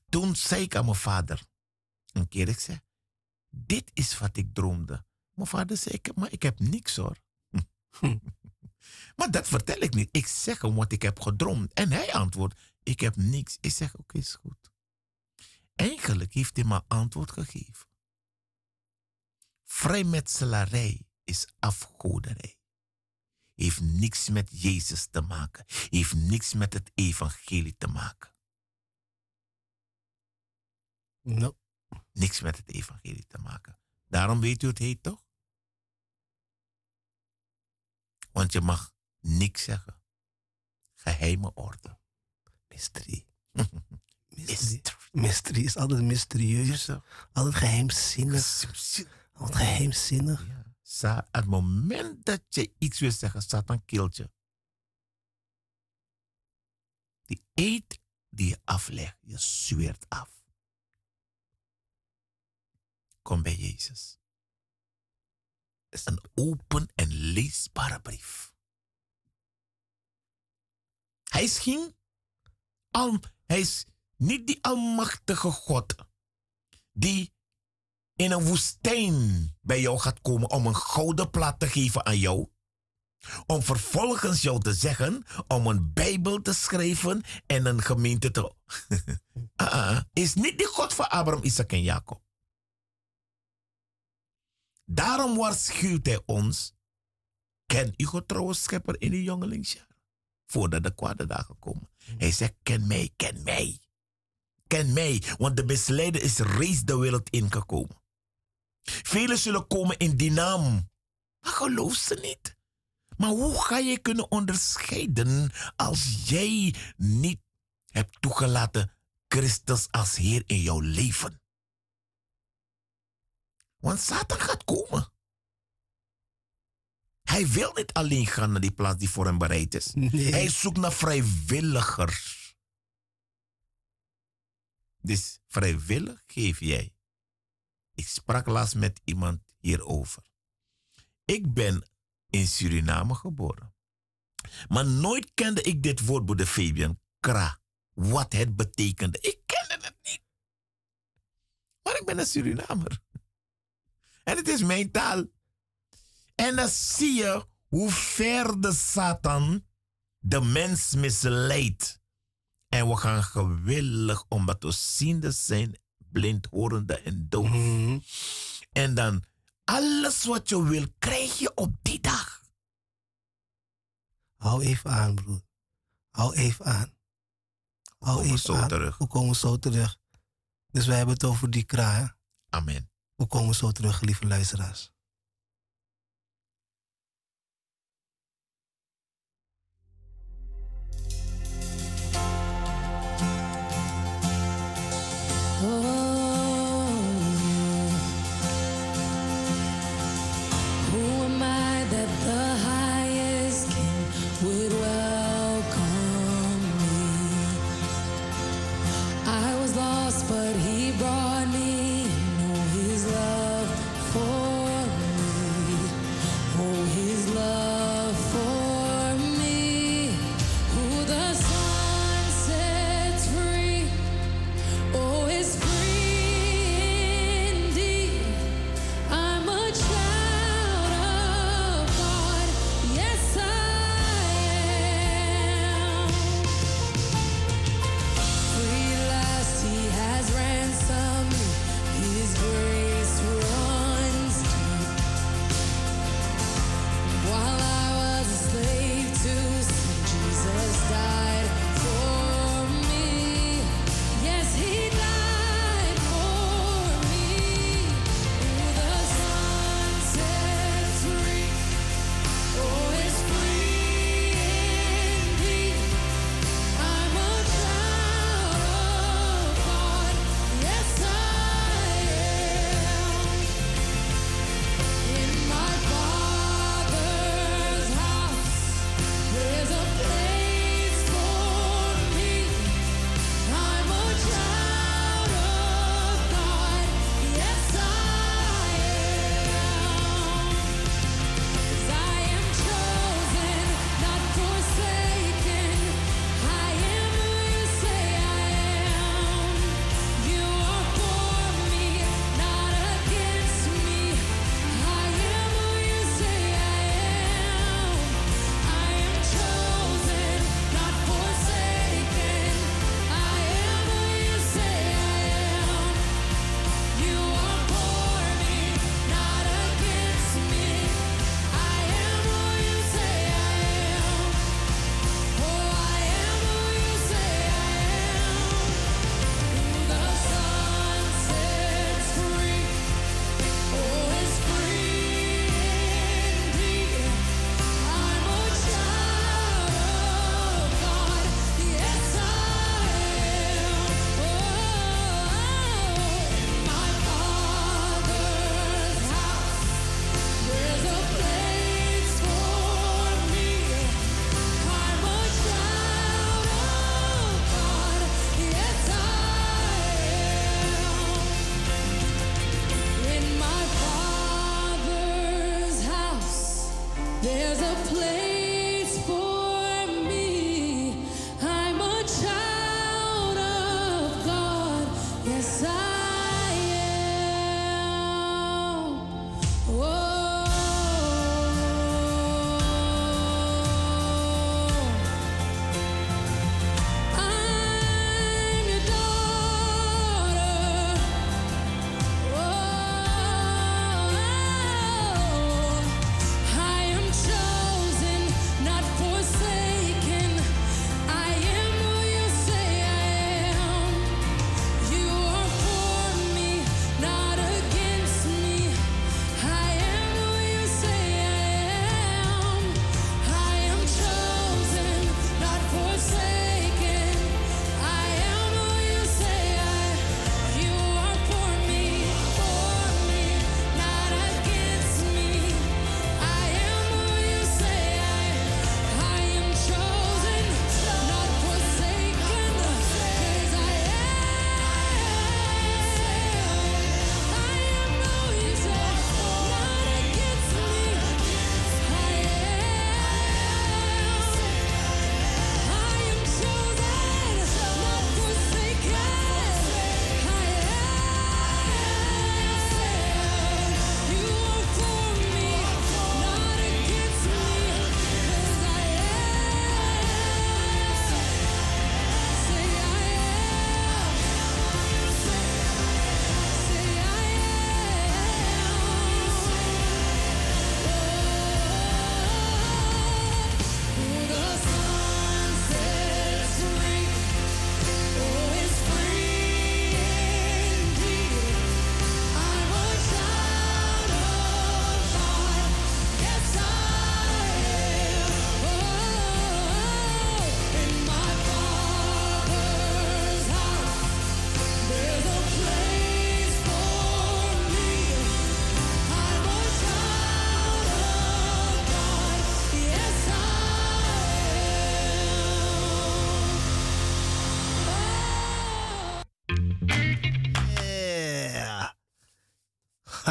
Speaker 2: Toen zei ik aan mijn vader, een keer ik zei, dit is wat ik droomde. Mijn vader zei, maar ik heb niks hoor. maar dat vertel ik niet. Ik zeg hem wat ik heb gedroomd. En hij antwoordt, ik heb niks. Ik zeg, oké, is goed. Eigenlijk heeft hij me antwoord gegeven. Vrijmetselarij is afgoderij. Heeft niks met Jezus te maken. Heeft niks met het evangelie te maken.
Speaker 1: No.
Speaker 2: Niks met het evangelie te maken. Daarom weet u het heet toch? Want je mag niks zeggen. Geheime orde.
Speaker 1: Mysterie. mysterie. mysterie is altijd mysterieus. Altijd geheimzinnig. Altijd geheimzinnig.
Speaker 2: Ja. Het moment dat je iets wil zeggen, staat een keeltje. Die eet die je aflegt, je zweert af. Kom bij Jezus. Het is een open en leesbare brief. Hij is geen al, hij is niet die almachtige God die in een woestijn bij jou gaat komen om een gouden plaat te geven aan jou. Om vervolgens jou te zeggen om een Bijbel te schrijven en een gemeente te. uh, is niet die God van Abraham, Isaac en Jacob. Daarom waarschuwt hij ons. Ken uw getrouwe schepper in uw jongelingsjaar. Voordat de kwade dagen komen. Hij zegt, ken mij, ken mij. Ken mij, want de misleider is reeds de wereld ingekomen. Velen zullen komen in die naam. Maar geloof ze niet. Maar hoe ga je kunnen onderscheiden als jij niet hebt toegelaten Christus als Heer in jouw leven? Want Satan gaat komen. Hij wil niet alleen gaan naar die plaats die voor hem bereid is. Hij zoekt naar vrijwilligers. Dus vrijwillig geef jij. Ik sprak laatst met iemand hierover. Ik ben in Suriname geboren. Maar nooit kende ik dit woord, broeder Fabian, kra. Wat het betekende. Ik kende het niet. Maar ik ben een Surinamer. En het is mijn taal. En dan zie je hoe ver de Satan de mens misleidt. En we gaan gewillig, omdat we ziende zijn, blind, horende en doof.
Speaker 1: Mhm.
Speaker 2: En dan alles wat je wil, krijg je op die dag.
Speaker 1: Hou even aan, broer. Hou even aan. Hou
Speaker 2: komen
Speaker 1: even
Speaker 2: zo
Speaker 1: aan.
Speaker 2: terug.
Speaker 1: We komen zo terug. Dus wij hebben het over die kra.
Speaker 2: Amen.
Speaker 1: We komen zo terug, lieve luisteraars.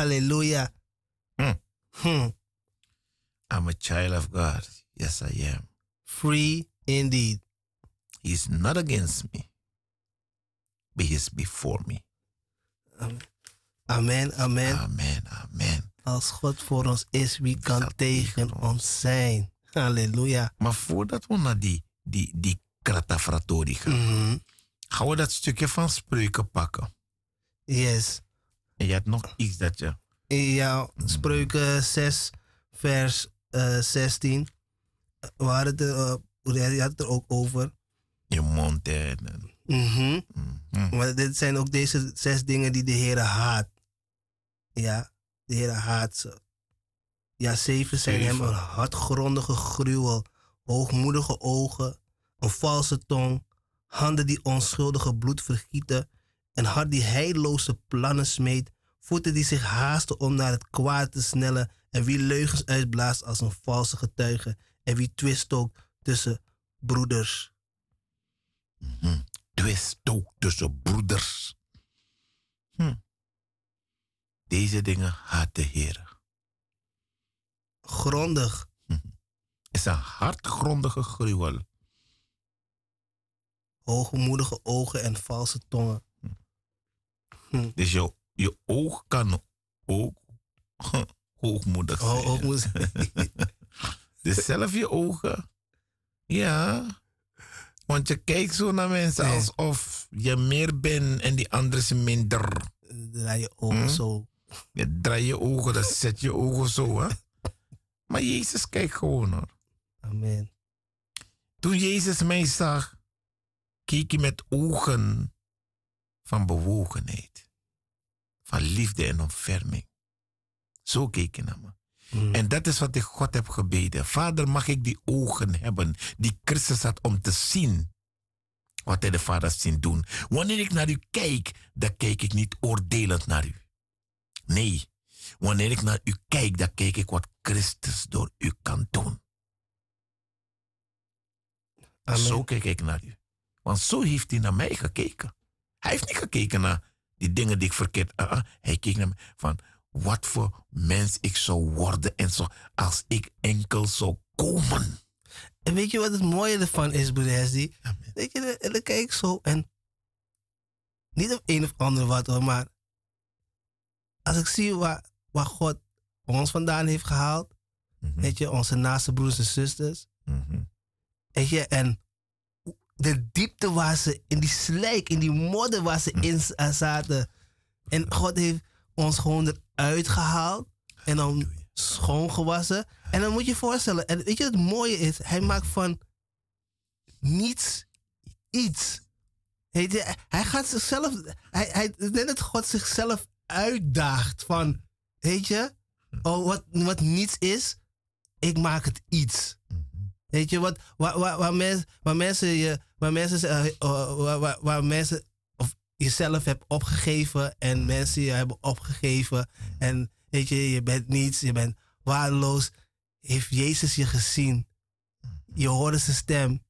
Speaker 1: Hallelujah.
Speaker 2: Hmm.
Speaker 1: Hmm.
Speaker 2: I'm a child of God. Yes, I am.
Speaker 1: Free indeed.
Speaker 2: He's not against me, but he's before me.
Speaker 1: Amen, amen.
Speaker 2: Amen, amen.
Speaker 1: Als God voor ons is, wie kan tegen ons zijn? Halleluja.
Speaker 2: Maar voordat we naar die, die, die kratafratori gaan,
Speaker 1: Mhm.
Speaker 2: gaan we dat stukje van spreuken pakken.
Speaker 1: Yes.
Speaker 2: En je hebt nog iets dat je...
Speaker 1: Ja, spreuken 6, vers eh 16. We hadden het, eh, je had het er ook over.
Speaker 2: Je mond
Speaker 1: Mhm.
Speaker 2: Mhm.
Speaker 1: Maar dit zijn ook deze zes dingen die de Heer haat. Ja, de Heer haat ze. Ja, zeven zijn hem een hardgrondige gruwel, hoogmoedige ogen, een valse tong, handen die onschuldige bloed vergieten, een hart die heilloze plannen smeet, voeten die zich haasten om naar het kwaad te snellen en wie leugens uitblaast als een valse getuige en wie twist ook tussen broeders.
Speaker 2: Mhm. Twist ook tussen broeders. Hm. Deze dingen haat de Heer.
Speaker 1: Grondig,
Speaker 2: is een hardgrondige gruwel.
Speaker 1: hoogmoedige ogen en valse tongen.
Speaker 2: Dus je, je oog kan ook hoogmoedig zijn.
Speaker 1: Oh, ook moest.
Speaker 2: Dus zelf je ogen. Ja. Want je kijkt zo naar mensen
Speaker 1: Nee.
Speaker 2: alsof je meer bent en die anderen zijn minder.
Speaker 1: Draai je ogen
Speaker 2: Hm?
Speaker 1: zo.
Speaker 2: Je draait je ogen, dan zet je ogen zo. Hè? Maar Jezus kijkt gewoon hoor.
Speaker 1: Amen.
Speaker 2: Toen Jezus mij zag, keek hij met ogen van bewogenheid, van liefde en ontferming. Zo keek hij naar me.
Speaker 1: Mm.
Speaker 2: En dat is wat ik God heb gebeden. Vader, mag ik die ogen hebben die Christus had om te zien wat hij de Vader zien doen. Wanneer ik naar u kijk, dan kijk ik niet oordelend naar u. Nee, wanneer ik naar u kijk, dan kijk ik wat Christus door u kan doen.
Speaker 1: Amen.
Speaker 2: Zo kijk ik naar u. Want zo heeft hij naar mij gekeken. Hij heeft niet gekeken naar die dingen die ik verkeerd... ah, ah, hij keek naar me van, wat voor mens ik zou worden en zo, als ik enkel zou komen.
Speaker 1: En weet je wat het mooie ervan is, broeder?
Speaker 2: Amen.
Speaker 1: Weet je, en dan kijk ik zo en niet op een of andere wat hoor, maar als ik zie waar, waar God ons vandaan heeft gehaald,
Speaker 2: Mhm,
Speaker 1: weet je, onze naaste broers en zusters, weet je, en de diepte waar ze in die slijk, in die modder waar ze in eh, zaten. En God heeft ons gewoon eruit gehaald en dan schoongewassen. En dan moet je je voorstellen, en weet je wat het mooie is? Hij maakt van niets iets. Je, hij gaat zichzelf, hij, hij, denk dat God zichzelf uitdaagt van, weet je, oh, wat, wat niets is, ik maak het iets. Weet je, wat, waar, waar, waar, mens, waar mensen je, waar mensen, eh, eh, waar, mensen, of jezelf hebt opgegeven en mensen je hebben opgegeven en weet je, je bent niets, je bent waardeloos, heeft Jezus je gezien. Je hoorde zijn stem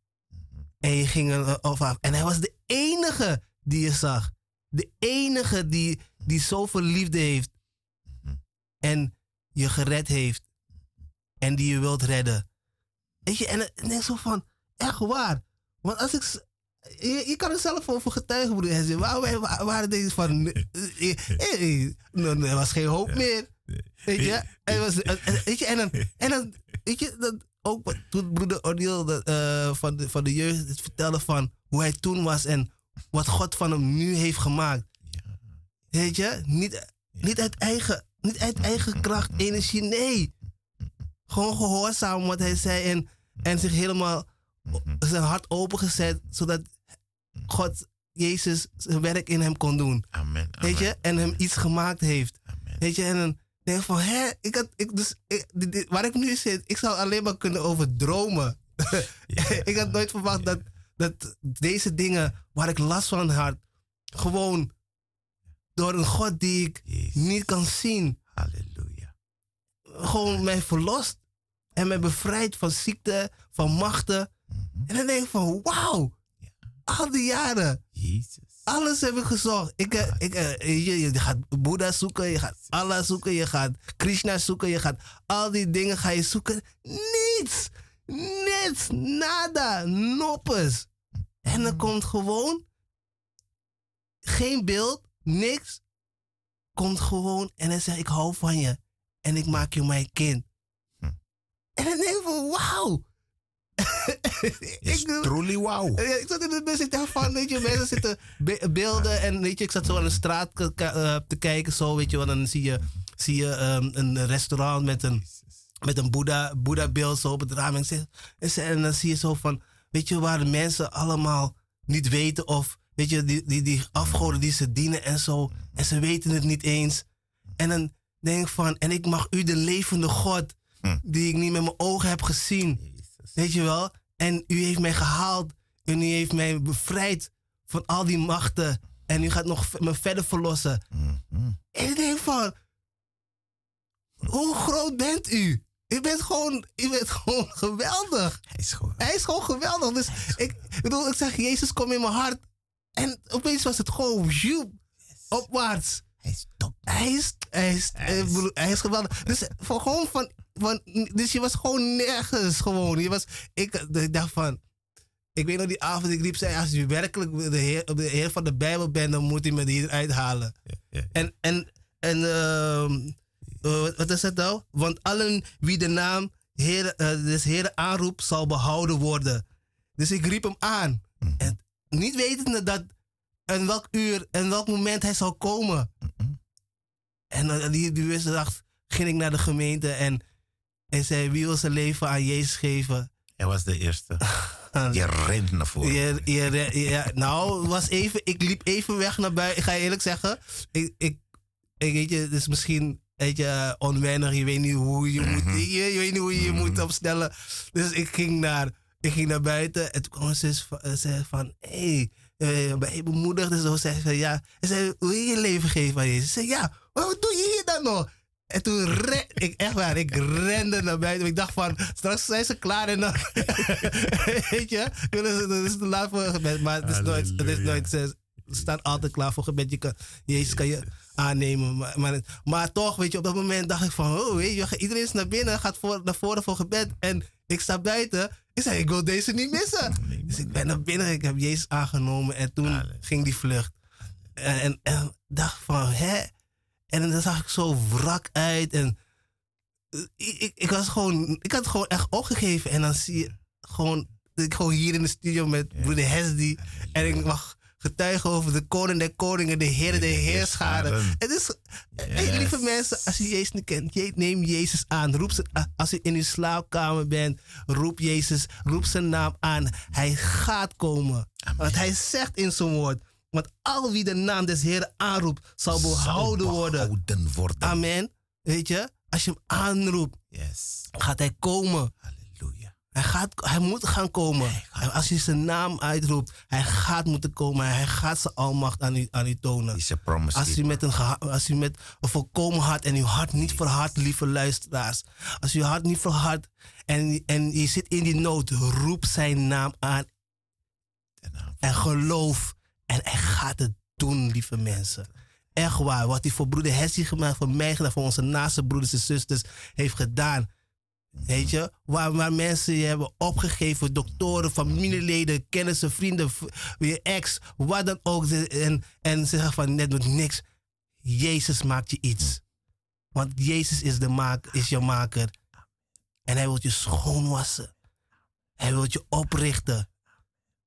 Speaker 1: en je ging er op af. En hij was de enige die je zag. De enige die, die zoveel liefde heeft en je gered heeft en die je wilt redden. Weet je, en ik denk zo van, echt waar. Want als ik... Je, je kan er zelf over getuigen, broeder. Hesje. Waar, waar, waar waren deze van... eh, eh, eh, Er was geen hoop meer. Weet je? En, was, en- en- weet je, en dan... En dan weet je, dat ook toen broeder eh, van, de, van de jeugd het vertelde van hoe hij toen was en wat God van hem nu heeft gemaakt. Weet je? Niet, niet, uit eigen, niet uit eigen kracht, energie, nee. Gewoon gehoorzaam wat hij zei en, en zich helemaal zijn hart opengezet, zodat God, Jezus, zijn werk in hem kon doen.
Speaker 2: Amen.
Speaker 1: Weet je? En hem iets gemaakt heeft.
Speaker 2: Amen.
Speaker 1: Weet je? En dan denk ik van, hè? Ik had, ik, dus, ik, dit- dit- waar ik nu zit, ik zou alleen maar kunnen over dromen. ik had nooit verwacht dat, dat deze dingen waar ik last van had, gewoon door een God die ik
Speaker 2: Jezus.
Speaker 1: niet kan zien,
Speaker 2: Halleluja.
Speaker 1: gewoon mij verlost en mij bevrijdt van ziekte, van machten. En dan denk ik van, wauw, al die jaren,
Speaker 2: Jezus.
Speaker 1: alles heb ik gezocht. Ik, eh, ik, eh, je, je gaat Boeddha zoeken, je gaat Allah zoeken, je gaat Krishna zoeken, je gaat al die dingen ga je zoeken. Niets, niets, nada, noppes. En er komt gewoon geen beeld, niks. Komt gewoon en hij zegt, ik hou van je. En ik maak je mijn kind. En dan denk ik van, wauw.
Speaker 2: Is
Speaker 1: Ik
Speaker 2: truly wow.
Speaker 1: ja, ik zat in de bus, ik dacht van, weet je, mensen zitten be- beelden en weet je, ik zat zo aan de straat ke- eh, te kijken, zo, weet je dan zie je, zie je ehm, een restaurant met een, met een Boeddha, Boeddha beeld zo op het raam en, en dan zie je zo van, weet je, waar de mensen allemaal niet weten of, weet je, die, die, die afgoden die ze dienen en zo, en ze weten het niet eens. En dan denk ik van, en ik mag u de levende God,
Speaker 2: Hm.
Speaker 1: die ik niet met mijn ogen heb gezien,
Speaker 2: Jezus.
Speaker 1: Weet je wel? En u heeft mij gehaald. En u heeft mij bevrijd van al die machten. En u gaat nog me verder verlossen.
Speaker 2: Mhm.
Speaker 1: En ik denk van... Hoe groot bent u? U bent gewoon, u bent gewoon geweldig.
Speaker 2: Hij is gewoon.
Speaker 1: Hij is gewoon geweldig. Dus ik bedoel, ik zeg, Jezus, kom in mijn hart. En opeens was het gewoon opwaarts.
Speaker 2: Hij is top.
Speaker 1: Hij is, hij is,
Speaker 2: Hij is-
Speaker 1: bedoel, hij is geweldig. Dus, van, gewoon van, van, dus je was gewoon nergens gewoon. Je was, ik, ik dacht van, ik weet nog die avond, ik riep, zei, als u werkelijk de heer, de heer van de Bijbel bent, dan moet u me hier uithalen.
Speaker 2: Ja, ja.
Speaker 1: En, en, en ehm, eh, wat- is het nou? Want allen wie de naam Heer, eh, des Heren aanroept, zal behouden worden. Dus ik riep hem aan. En niet wetende dat en welk uur en welk moment hij zou komen. En eh, die, die dag ging ik naar de gemeente en hij zei, wie wil zijn leven aan Jezus geven?
Speaker 2: Hij was de eerste. Je rent naar voren.
Speaker 1: Je, je, ja, nou, was even, ik liep even weg naar buiten. Ik ga je eerlijk zeggen, ik, ik, ik weet je, het is misschien weet je, eh, onwennig. Je weet niet hoe je moet, je, je weet niet hoe je je moet opstellen. Dus ik ging naar, ik ging naar buiten en toen kwam ze van, eh, zei van, hé, hey, uh, ben je bemoedigd? En zo zei ze, ja. En zei, wil je je leven geven aan Jezus? Ik zei, ja, wat doe je hier dan nog? En toen ren, ik echt waar, ik rende naar buiten. Ik dacht van, straks zijn ze klaar en dan, weet je, willen ze, het is te laat voor gebed, maar het is nooit, het is nooit, ze staan altijd klaar voor gebed. Je kan, Jezus kan je aannemen. Maar, maar, maar toch, weet je, op dat moment dacht ik van, oh, weet je, iedereen is naar binnen, gaat voor, naar voren voor gebed. En ik sta buiten. Ik zei, ik wil deze niet missen. Dus ik ben naar binnen, ik heb Jezus aangenomen en toen ging die vlucht. En, en, en dacht van, hè? En dan zag ik zo wrak uit en eh, ik, ik, ik was gewoon, ik had het gewoon echt opgegeven. En dan zie je gewoon, ik gewoon hier in de studio met broeder Hesdy. En ik mag getuigen over de koning der koningen, de heren der heerscharen. Het is,
Speaker 2: Yes.
Speaker 1: lieve mensen, als u Jezus niet kent, je- neem Jezus aan. Roep ze, als u in uw slaapkamer bent, roep Jezus, roep zijn naam aan. Hij gaat komen. Want hij zegt in zijn woord, want al wie de naam des Heren aanroept, zal behouden worden. Amen. Weet je, als je hem aanroept,
Speaker 2: Yes.
Speaker 1: gaat hij komen.
Speaker 2: Halleluja.
Speaker 1: Hij, gaat, hij moet gaan komen. En als je zijn naam uitroept, hij gaat moeten komen. Hij gaat zijn almacht aan u, aan u tonen.
Speaker 2: Is promise.
Speaker 1: Als u, met een, als u met een volkomen hart en uw hart niet verhardt, lieve luisteraars. Als uw hart niet verhardt en, en je zit in die nood, roep zijn naam aan en geloof. En hij gaat het doen, lieve mensen. Echt waar. Wat hij voor broeder Hessie gemaakt, voor mij gedaan, voor onze naaste broeders en zusters heeft gedaan. Weet je, waar, mensen je hebben opgegeven, doktoren, familieleden, kennissen, vrienden, je ex, wat dan ook. En, en ze zeggen van net doet niks. Jezus maakt je iets. Want Jezus is, de maak, is je maker. En hij wil je schoonwassen. Hij wil je oprichten.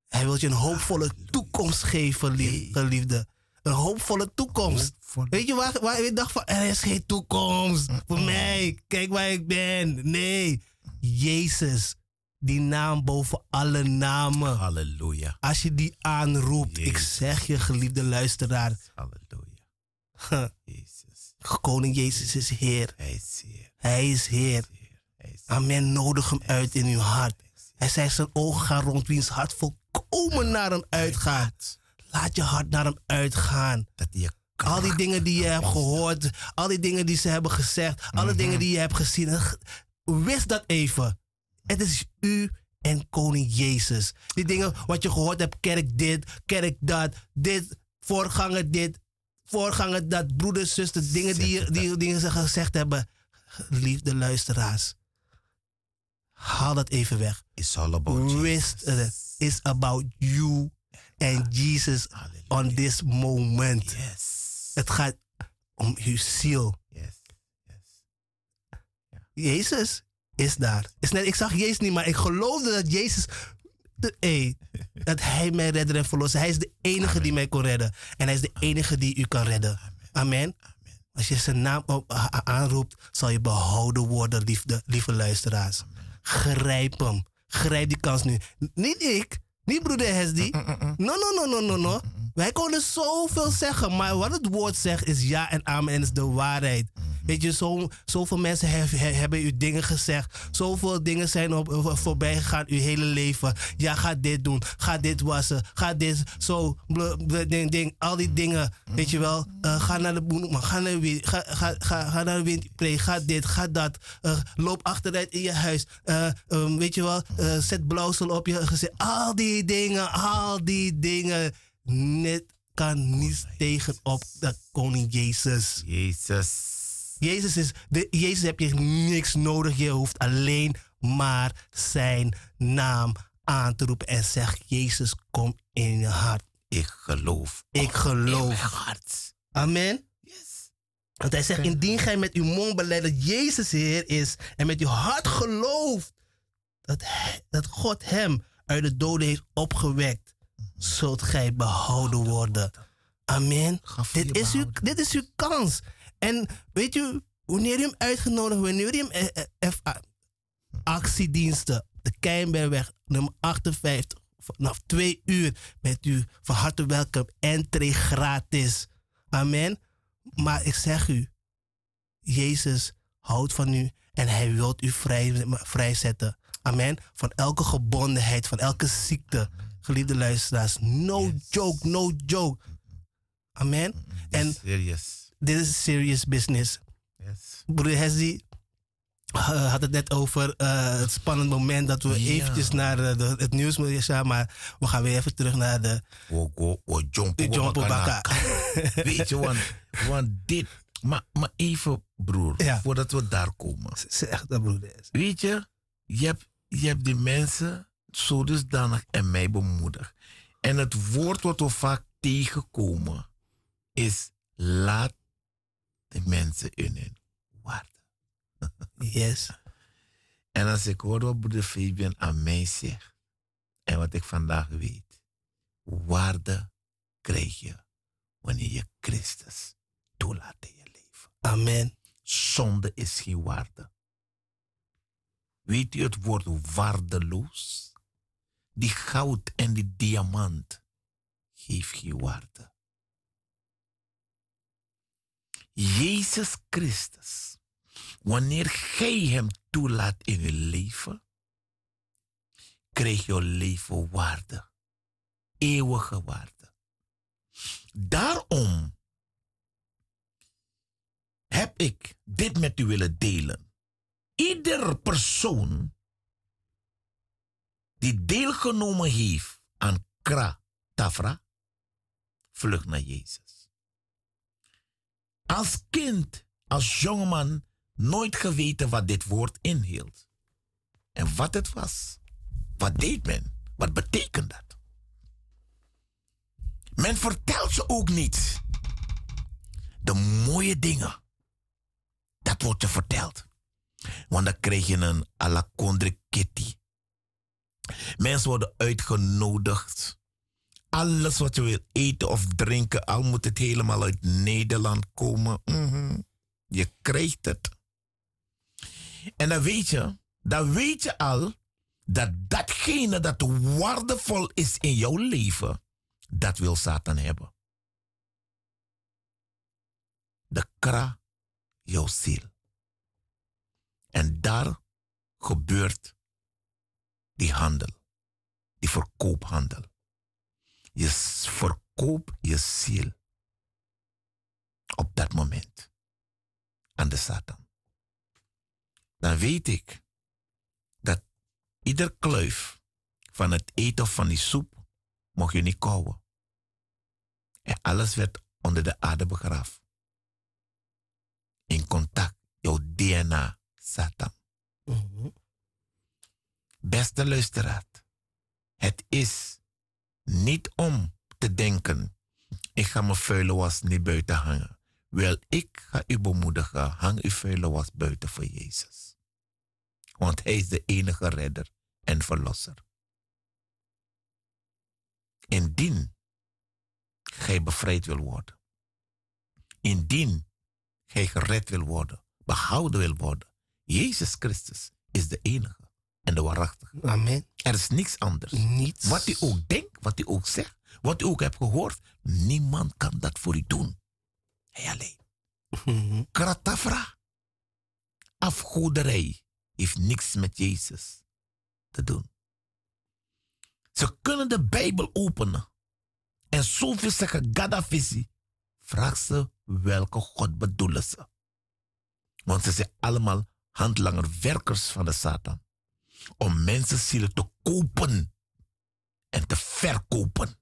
Speaker 1: Hij wil je een hoopvolle toekomst geven, lief- geliefde. Een hoopvolle toekomst.
Speaker 2: Hoopvolle-
Speaker 1: Weet je waar, waar je dacht van, er is geen toekomst voor mij. Kijk waar ik ben. Nee, Jezus. Die naam boven alle namen.
Speaker 2: Halleluja.
Speaker 1: Als je die aanroept, ik zeg je geliefde luisteraar.
Speaker 2: Halleluja. Jezus.
Speaker 1: Koning Jezus is Heer.
Speaker 2: Hij is hier.
Speaker 1: Hij is Heer. Amen. Nodig hem uit in uw hart. Hij zei zijn ogen gaan rond wiens hart volkomen naar hem uitgaat. Laat je hart naar hem uitgaan.
Speaker 2: Dat je
Speaker 1: Al die dingen die je hebt gehoord, al die dingen die ze hebben gezegd, alle dingen die je hebt gezien. eh, Wist dat even. Het is u en koning Jezus. Die dingen wat je gehoord hebt, kerk dit, kerk dat, dit, voorganger dit, voorganger dat, broeders, zusters, dingen die, die, die ze gezegd hebben. Liefde luisteraars, haal dat even weg.
Speaker 2: It's all about
Speaker 1: Wist
Speaker 2: Jesus.
Speaker 1: is about you and Jesus
Speaker 2: Halleluja.
Speaker 1: on this moment.
Speaker 2: Yes.
Speaker 1: Het gaat om uw ziel.
Speaker 2: Yes. Yes.
Speaker 1: Jezus is daar. Is net, ik zag Jezus niet, maar ik geloofde dat Jezus. De, hey, dat hij mij redder en verlossen. Hij is de enige die mij kon redden. En hij is de enige die u kan redden. Amen. Als je zijn naam op, aanroept, zal je behouden worden, liefde, lieve luisteraars. Grijp hem. Grijp die kans nu. Niet ik. Niet broeder Hesdy. No, no, no, no, no, no. Wij konden zoveel zeggen, maar wat het woord zegt is ja en amen en is de waarheid. Weet je, zo, zoveel mensen he- he- hebben u dingen gezegd. Zoveel dingen zijn op, voorbij gegaan uw hele leven. Ja, ga dit doen. Ga dit wassen. Ga dit zo. ding, ding, al die dingen. Weet je wel. Eh, ga naar de boeneman. Ga naar de wind. Ga, ga, ga, ga naar de windplay. Ga dit. Ga dat. Eh, loop achteruit in je huis. Eh, ehm, weet je wel. zet blauwsel op je gezicht. Al die dingen. Al die dingen. Net kan niets tegen op dat koning Jezus.
Speaker 2: Jezus.
Speaker 1: Jezus is, de, Jezus heb je niks nodig. Je hoeft alleen maar zijn naam aan te roepen. En zeg, Jezus, kom in je hart.
Speaker 2: Ik geloof.
Speaker 1: Ik
Speaker 2: In
Speaker 1: geloof.
Speaker 2: mijn hart.
Speaker 1: Amen.
Speaker 2: Yes.
Speaker 1: Want hij zegt, indien gij met uw mond beleidt dat Jezus Heer is en met uw hart gelooft dat, hij- dat God hem uit de doden heeft opgewekt, zult gij behouden worden. Amen. Dit is, uw, dit is uw kans. En weet u, wanneer u hem uitgenodigd, wanneer u hem eh, eh, actiediensten, de Keienbergweg, nummer 58, vanaf twee uur, bent u van harte welkom. Entree gratis. Amen. Maar ik zeg u, Jezus houdt van u en hij wil u vrij, vrijzetten. Amen. Van elke gebondenheid, van elke ziekte. Geliefde luisteraars, no joke, no joke. Amen. En
Speaker 2: Serious.
Speaker 1: Dit is serious business.
Speaker 2: Yes.
Speaker 1: Hesdy, eh, had het net over eh, het spannend moment dat we
Speaker 2: Ja.
Speaker 1: eventjes naar eh, de, het nieuws moeten gaan. Maar we gaan weer even terug naar de,
Speaker 2: jompo, wo,
Speaker 1: Jompo
Speaker 2: bakana.
Speaker 1: Bakka.
Speaker 2: Weet je, want, want dit... Maar, maar even, broer,
Speaker 1: Ja.
Speaker 2: voordat we daar komen.
Speaker 1: Zeg dat broeder.
Speaker 2: Weet je, je hebt, je hebt die mensen zo dusdanig en mij bemoedigd. En het woord wat we vaak tegenkomen is laat de mensen in hun waarde.
Speaker 1: Yes.
Speaker 2: En als ik hoor wat broeder Fabian aan mij zegt en wat ik vandaag weet, waarde krijg je wanneer je Christus toelaat in je leven.
Speaker 1: Amen.
Speaker 2: Zonde is geen waarde. Weet u het woord waardeloos? Die goud en die diamant geeft geen waarde. Jezus Christus, wanneer gij hem toelaat in je leven, krijg je leven waarde. Eeuwige waarde. Daarom heb ik dit met u willen delen. Ieder persoon die deelgenomen heeft aan Kra Tafra, vlucht naar Jezus. Als kind, als jongeman, nooit geweten wat dit woord inhield. En wat het was. Wat deed men? Wat betekent dat? Men vertelt ze ook niet de mooie dingen. Dat wordt je verteld. Want dan krijg je een à Kitty. Mensen worden uitgenodigd. Alles wat je wil eten of drinken, al moet het helemaal uit Nederland komen. Mhm. Je krijgt het. En dan weet je, dan weet je al dat datgene dat waardevol is in jouw leven, dat wil Satan hebben. De kra, jouw ziel. En daar gebeurt die handel, die verkoophandel. Je verkoopt je ziel op dat moment aan de Satan. Dan weet ik dat ieder kluif van het eten of van die soep mocht je niet kouwen. En alles werd onder de aarde begraven. In contact, jouw DNA, Satan.
Speaker 1: Mhm.
Speaker 2: Beste luisteraar, het is niet om te denken, ik ga mijn vuile was niet buiten hangen. Wel, ik ga u bemoedigen, hang uw vuile was buiten voor Jezus. Want Hij is de enige redder en verlosser. Indien gij bevrijd wil worden, indien gij gered wil worden, behouden wil worden, Jezus Christus is de enige en de waarachtige.
Speaker 1: Amen.
Speaker 2: Er is niks anders.
Speaker 1: Niets.
Speaker 2: Wat u ook denkt, wat u ook zegt, wat u ook hebt gehoord, niemand kan dat voor u doen. Hij alleen.
Speaker 1: Mhm.
Speaker 2: Kratafra. Afgoderij heeft niks met Jezus te doen. Ze kunnen de Bijbel openen en zoveel zeggen Gaddafi. Vraag ze welke God bedoelen ze. Want ze zijn allemaal handlanger, werkers van de Satan. Om mensen zielen te kopen en te verkopen.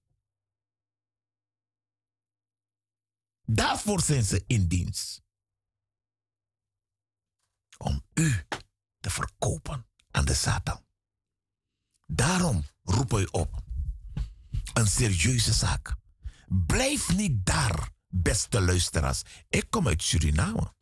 Speaker 2: Daarvoor zijn ze in dienst. Om u te verkopen aan de Satan. Daarom roep ik op. Een serieuze zaak. Blijf niet daar, beste luisteraars. Ik kom uit Suriname.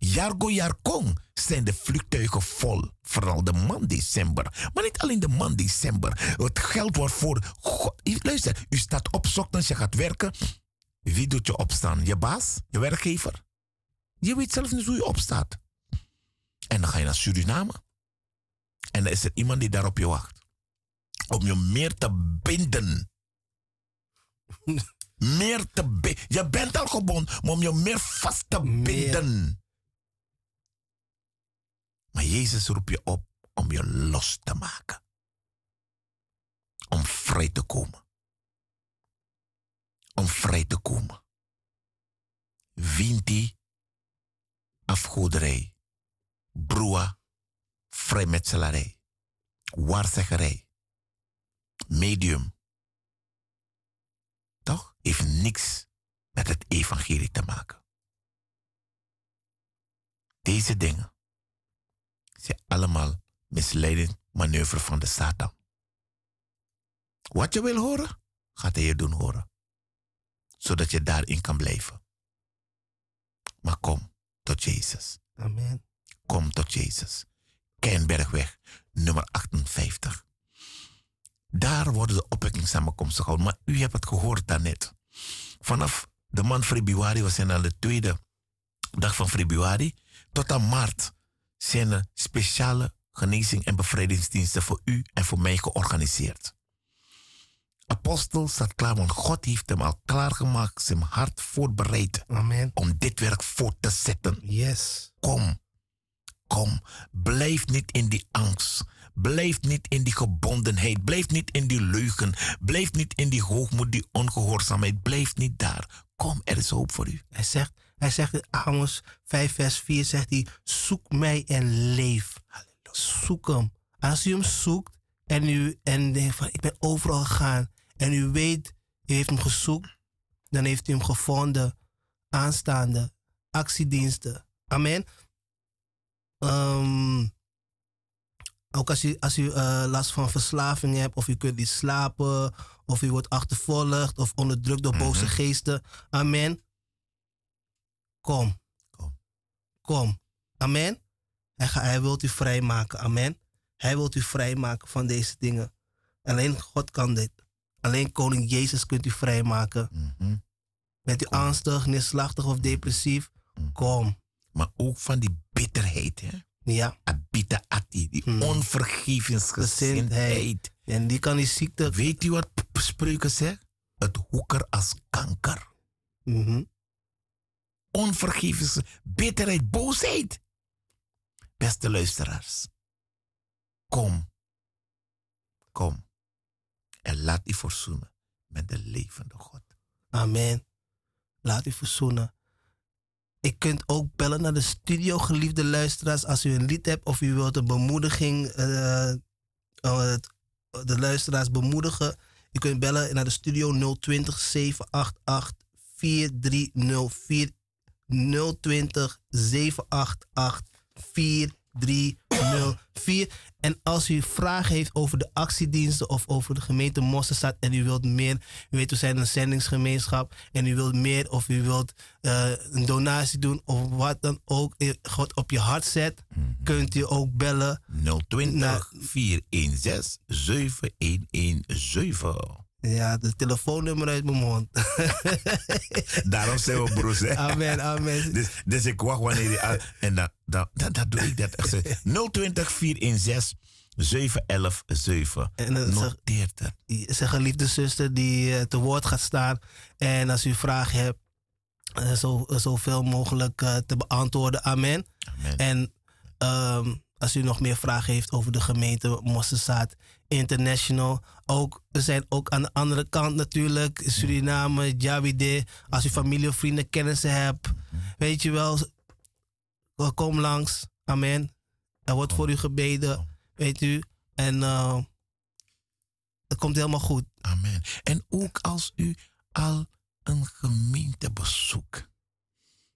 Speaker 2: Jargo Jarkong zijn de vliegtuigen vol. Vooral de maand december. Maar niet alleen de maand december. Het geld wordt voor... God, luister, u staat op ochtends, je gaat werken. Wie doet je opstaan? Je baas? Je werkgever? Je weet zelf niet hoe je opstaat. En dan ga je naar Suriname. En dan is er iemand die daar op je wacht. Om je meer te binden. meer te binden. Je bent al gebonden, maar om je meer vast te
Speaker 1: Meer.
Speaker 2: Maar Jezus roept je op om je los te maken. Om vrij te komen. Om vrij te komen. Wint die afgoderij broer, vrijmetselarij, waarzeggerij, medium. Toch? Heeft niks met het evangelie te maken. Deze dingen zijn allemaal misleidend manoeuvre van de Satan. Wat je wil horen, gaat hij je doen horen. Zodat je daarin kan blijven. Maar kom tot Jezus.
Speaker 1: Amen.
Speaker 2: Kom tot Jezus. Keienbergweg, nummer 58. Daar worden de opwekkingssamenkomsten gehouden. Maar u hebt het gehoord daarnet. Vanaf de maand februari, we zijn aan de tweede dag van februari, tot aan maart zijn er speciale genezing- en bevrijdingsdiensten voor u en voor mij georganiseerd. Apostel staat klaar, want God heeft hem al klaargemaakt, zijn hart voorbereid
Speaker 1: Amen.
Speaker 2: om dit werk voort te zetten.
Speaker 1: Yes.
Speaker 2: Kom, kom, blijf niet in die angst. Blijf niet in die gebondenheid. Blijf niet in die leugen. Blijf niet in die hoogmoed, die ongehoorzaamheid. Blijf niet daar. Kom, er is hoop voor u.
Speaker 1: Hij zegt, hij zegt in Amos 5 vers 4 zegt hij, zoek mij en leef. Zoek hem. Als u hem zoekt en u en denkt van ik ben overal gegaan en u weet, u heeft hem gezocht, dan heeft u hem gevonden. Aanstaande actiediensten. Amen. Ehm, ook als u, als u eh, last van verslaving hebt, of u kunt niet slapen, of u wordt achtervolgd of onderdrukt door boze
Speaker 2: Mhm.
Speaker 1: geesten. Amen. Kom.
Speaker 2: Kom.
Speaker 1: Kom. Amen. Hij, hij wilt u vrijmaken. Amen. Hij wilt u vrijmaken van deze dingen. Alleen God kan dit. Alleen Koning Jezus kunt u vrijmaken.
Speaker 2: Mhm.
Speaker 1: Bent u angstig, neerslachtig of depressief?
Speaker 2: Mhm.
Speaker 1: Kom.
Speaker 2: Maar ook van die bitterheid, hè?
Speaker 1: Ja.
Speaker 2: Abita die onvergevensgezindheid.
Speaker 1: En die kan die ziekte.
Speaker 2: Weet u wat spreuken zegt? Het hoeker als kanker.
Speaker 1: Mhm.
Speaker 2: Onvergevens, bitterheid, boosheid. Beste luisteraars, kom, kom en laat u verzoenen met de levende God.
Speaker 1: Amen. Laat u verzoenen. Ik kunt ook bellen naar de studio, geliefde luisteraars. Als u een lied hebt of u wilt een bemoediging, het- de luisteraars bemoedigen. U kunt bellen naar de studio 020 788 4304. 020 788 4304. En als u vragen heeft over de actiediensten of over de gemeente Mosselstad en u wilt meer, u weet we zijn een zendingsgemeenschap en u wilt meer of u wilt eh, een donatie doen of wat dan ook eh, God op je hart zet, kunt u ook bellen.
Speaker 2: 020 416 7117.
Speaker 1: Ja, de telefoonnummer uit mijn mond.
Speaker 2: Daarom zijn we broers. Hè?
Speaker 1: amen, amen.
Speaker 2: Dus, dus ik wacht wanneer die. En dat, dat, doe ik dat echt. zo. 020 416 7117.
Speaker 1: En dan zeg-
Speaker 2: Noteert het.
Speaker 1: zijn geliefde zuster die eh, te woord gaat staan. En als u vragen hebt, eh, zo, zoveel mogelijk eh, te beantwoorden. Amen.
Speaker 2: Amen.
Speaker 1: En ehm, als u nog meer vragen heeft over de gemeente Mosselzaad International. Ook, we zijn ook aan de andere kant natuurlijk. Suriname, Jabide. Als u familie of vrienden, kennissen hebt. Weet je wel, kom langs. Amen. Er wordt voor u gebeden. Weet u. En eh, het komt helemaal goed.
Speaker 2: Amen. En ook als u al een gemeente bezoekt.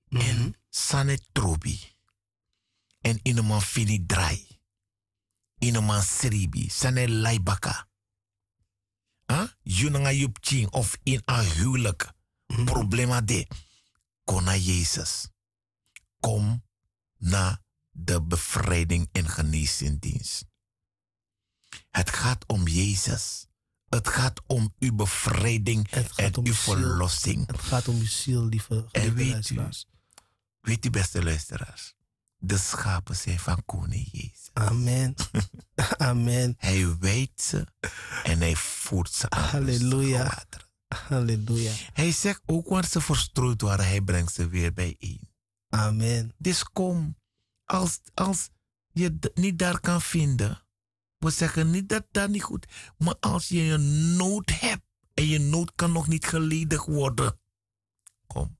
Speaker 1: Mhm.
Speaker 2: En Sanetrobi. En in een fini drai. In een seribi. Sane laibaka. Huh? Junanga yup ching of in een huwelijk.
Speaker 1: Mhm.
Speaker 2: Problema de. Kom naar Jezus. Kom naar de bevrijding en geneesdienst. Het gaat om Jezus. Het gaat om uw bevrijding en uw verlossing.
Speaker 1: Het gaat om uw ziel, lieve
Speaker 2: En weet u, weet u beste luisteraars, de schapen zijn van koning Jezus.
Speaker 1: Amen. Amen.
Speaker 2: Hij weet ze en hij voert ze aan.
Speaker 1: Halleluja. Halleluja.
Speaker 2: Hij zegt ook waar ze verstrooid waren, hij brengt ze weer bijeen.
Speaker 1: Amen.
Speaker 2: Dus kom, als, als je d- niet daar kan vinden, we zeggen niet dat dat niet goed maar als je een nood hebt en je nood kan nog niet geledigd worden, kom,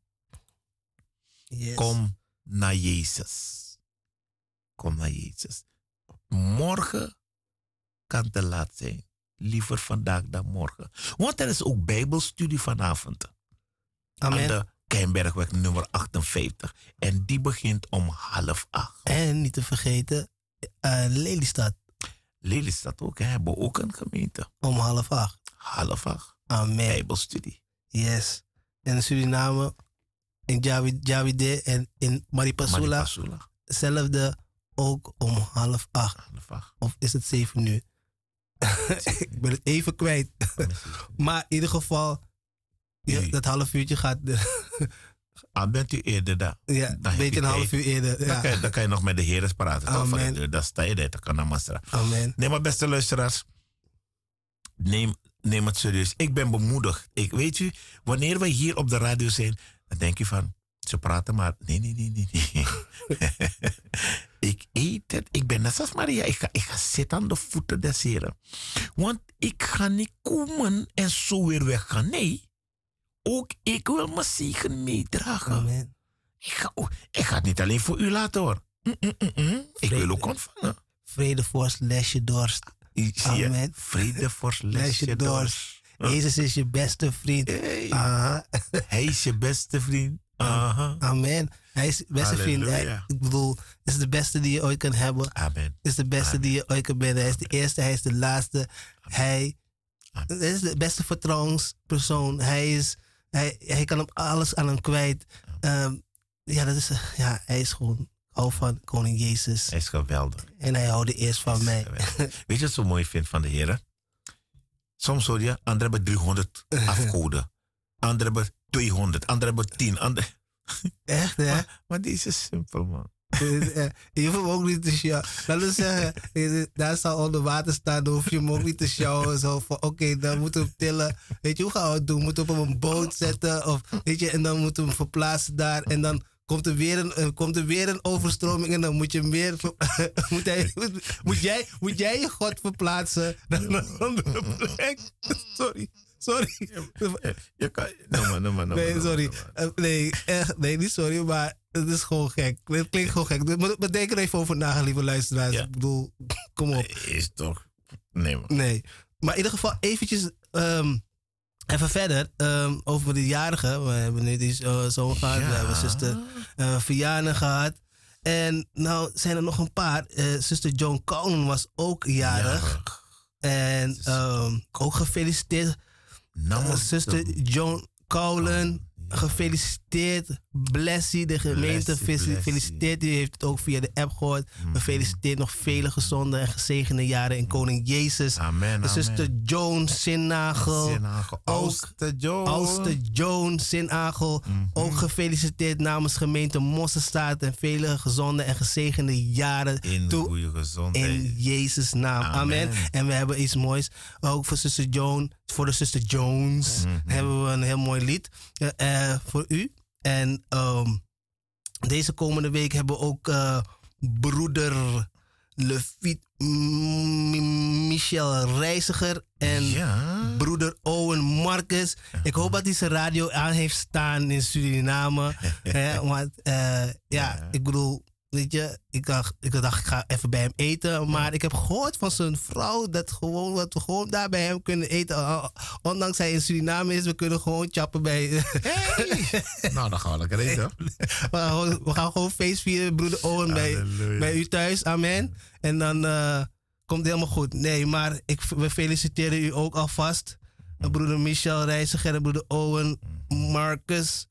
Speaker 1: Yes.
Speaker 2: kom naar Jezus. Kom naar Jezus. Morgen kan te laat zijn. Liever vandaag dan morgen. Want er is ook Bijbelstudie vanavond. Aan
Speaker 1: Amen.
Speaker 2: de Keienbergweg nummer 58. En die begint om half acht.
Speaker 1: En niet te vergeten, eh Lelystad
Speaker 2: Lelystad ook. hè, Hebben ook een gemeente.
Speaker 1: om half acht.
Speaker 2: Half acht.
Speaker 1: Amen.
Speaker 2: Bijbelstudie.
Speaker 1: Yes. En in Suriname, in Jawide en in Maripasula,
Speaker 2: Manipasula.
Speaker 1: hetzelfde ook om half acht.
Speaker 2: Half acht.
Speaker 1: Of is het zeven uur? ik ben het even kwijt. maar in ieder geval, ja,
Speaker 2: Nee.
Speaker 1: dat half uurtje gaat
Speaker 2: Ah, bent u eerder daar?
Speaker 1: ja,
Speaker 2: Dan
Speaker 1: een beetje
Speaker 2: je
Speaker 1: een half uur eerder.
Speaker 2: Dan,
Speaker 1: Ja.
Speaker 2: kan je, dan kan je nog met de heren praten. toch?
Speaker 1: Amen.
Speaker 2: Dan sta je daar, dan kan naar Masra.
Speaker 1: Amen.
Speaker 2: Nee, maar beste luisteraars, neem, neem het serieus. Ik ben bemoedigd. Ik weet u, wanneer we hier op de radio zijn, dan denk je van, ze praten maar. Nee, nee, nee, nee. nee. ik eet het. Ik ben net als Maria. Ik ga, ik ga zitten aan de voeten des heren. Want ik ga niet komen en zo weer weggaan. Nee. Ook ik wil mijn zegen meedragen.
Speaker 1: Amen.
Speaker 2: Ik ga, ik ga het niet alleen voor u laten hoor. Mm, mm, mm. Ik wil ook ontvangen.
Speaker 1: Vrede voor lesje dorst. Amen.
Speaker 2: Vrede voor
Speaker 1: Lesje dorst. Jezus is je beste vriend.
Speaker 2: Hey, hij is je beste vriend.
Speaker 1: Amen. Hij is beste vriend. Hij- ik bedoel, is de beste die je ooit kan hebben.
Speaker 2: Amen.
Speaker 1: Is de beste
Speaker 2: Amen.
Speaker 1: die je ooit kan bent. Hij is de eerste, hij is de laatste. Hij,
Speaker 2: Amen.
Speaker 1: hij is de beste vertrouwenspersoon. Hij is, hij, hij kan op alles aan hem kwijt. Ehm, ja, dat is, ja, hij is gewoon, hou van koning Jezus.
Speaker 2: Hij is geweldig.
Speaker 1: En hij houdt eerst van mij.
Speaker 2: Geweldig. Weet je wat ik zo mooi vind van de heren? Soms hoor je, anderen hebben 300 afgoden. Anderen hebben 200. Anderen hebben 10. Anderen...
Speaker 1: Echt, hè?
Speaker 2: Maar, maar deze is simpel, man.
Speaker 1: Eh, je hoeft hem ook niet te sjouwen. Laten we zeggen, daar zal onder water staan, dan hoef je hem ook niet te sjouwen. Zo van, oké, dan moeten we hem tillen. Weet je, hoe gaan we het doen? Moeten we hem op een boot zetten? Of, weet je, en dan moeten we hem verplaatsen daar. En dan komt er weer een, eh, komt er weer een overstroming en dan moet je ver- moet, hij, moet, moet jij, moet jij je God verplaatsen naar een andere plek? Sorry, sorry.
Speaker 2: Je kan... Noem maar, noem maar, noem maar,
Speaker 1: Nee, sorry. nee, echt, nee, niet sorry, maar het is gewoon gek. Het klinkt gewoon gek. Maar, maar denk er even over na, lieve luisteraars.
Speaker 2: Ja.
Speaker 1: Ik bedoel, kom op.
Speaker 2: Is toch... Nee, man.
Speaker 1: Nee. Maar in ieder geval eventjes ehm, even verder ehm, over de jarigen. We hebben nu die zo- zoon gehad, we hebben zuster Vianen gehad. En nou zijn er nog een paar. Eh, zuster Joan Conan was ook jarig. En ehm, ook gefeliciteerd Uh, zuster John Cowlen, gefeliciteerd. Blessie, de gemeente
Speaker 2: blessie.
Speaker 1: feliciteert. U heeft het ook via de app gehoord.
Speaker 2: Mhm.
Speaker 1: We feliciteren nog vele gezonde en gezegende jaren in Koning Jezus.
Speaker 2: Amen,
Speaker 1: De zuster Joan
Speaker 2: Ooster Joe.
Speaker 1: Oudste Joan Sinagel.
Speaker 2: Mhm.
Speaker 1: Ook gefeliciteerd namens gemeente Mosselstaat. En vele gezonde en gezegende jaren
Speaker 2: In
Speaker 1: toe
Speaker 2: goede gezondheid.
Speaker 1: in Jezus' naam. Amen.
Speaker 2: Amen.
Speaker 1: En we hebben iets moois. Ook voor zuster Joan, voor de zuster Jones,
Speaker 2: Mhm.
Speaker 1: hebben we een heel mooi lied eh, voor u. En ehm, deze komende week hebben we ook eh, broeder Lefiet Michel Reiziger en
Speaker 2: ja.
Speaker 1: broeder Owen Marcus. Ik hoop dat hij zijn radio aan heeft staan in Suriname. hè, want eh, ja,
Speaker 2: Ja.
Speaker 1: ik bedoel, weet je, ik dacht, ik dacht, ik ga even bij hem eten. Maar ik heb gehoord van zijn vrouw dat, gewoon, dat we gewoon daar bij hem kunnen eten. Ondanks hij in Suriname is, we kunnen gewoon chappen bij.
Speaker 2: Hey. nou, dan gaan we lekker eten.
Speaker 1: we, gaan gewoon, we gaan gewoon feest vieren, broeder Owen, bij, bij u thuis. Amen. En dan eh, komt het helemaal goed. Nee, maar ik, we feliciteren u ook alvast.
Speaker 2: Mm.
Speaker 1: Broeder Michel Reiziger broeder Owen Marcus.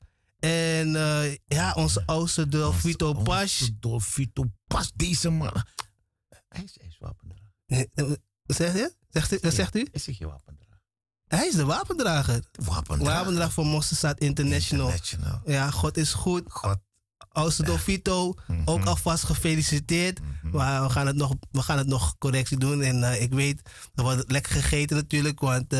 Speaker 1: En eh, ja, onze oudste
Speaker 2: Onze-
Speaker 1: Pas.
Speaker 2: Dolfito Pas, deze man. Hij is, hij is wapendrager.
Speaker 1: Eh, eh, Wat zegt u? Zegt u? Wat zegt u?
Speaker 2: Is hij geen wapendrager?
Speaker 1: Hij is de wapendrager.
Speaker 2: Wapendrager.
Speaker 1: Wapendrager voor Mosselstaat International.
Speaker 2: International.
Speaker 1: Ja, God is goed.
Speaker 2: God.
Speaker 1: Oudste Dolfito,
Speaker 2: Mhm.
Speaker 1: ook alvast gefeliciteerd.
Speaker 2: Mhm.
Speaker 1: Maar we gaan het nog, we gaan het nog correctie doen. En eh, ik weet, er wordt lekker gegeten natuurlijk. Want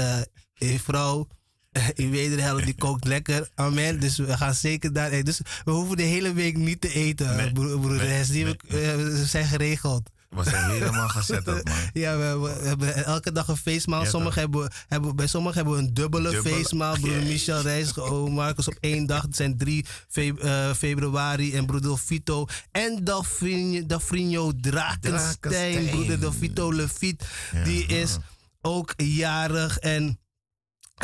Speaker 1: uw vrouw, uw wederhelft, die kookt lekker. Amen. Dus we gaan zeker daar eten. Dus we hoeven de hele week niet te eten,
Speaker 2: Nee.
Speaker 1: broer,
Speaker 2: Nee.
Speaker 1: Hes. Die
Speaker 2: Nee.
Speaker 1: we- eh, zijn geregeld.
Speaker 2: We zijn helemaal gezetteld, man.
Speaker 1: Ja, we hebben, we hebben elke dag een feestmaal.
Speaker 2: Ja,
Speaker 1: sommigen hebben, hebben, bij sommigen hebben we een dubbele,
Speaker 2: Dubbele.
Speaker 1: feestmaal. Broeder
Speaker 2: Jezus.
Speaker 1: Michel Reis, oh, Marcus op één dag. Het zijn 3 fe- eh, februari. En broeder Vito en Dafrinho, Drakenstein.
Speaker 2: Drakenstein.
Speaker 1: Broeder Dafito Lefiet.
Speaker 2: Ja.
Speaker 1: Die is ook jarig en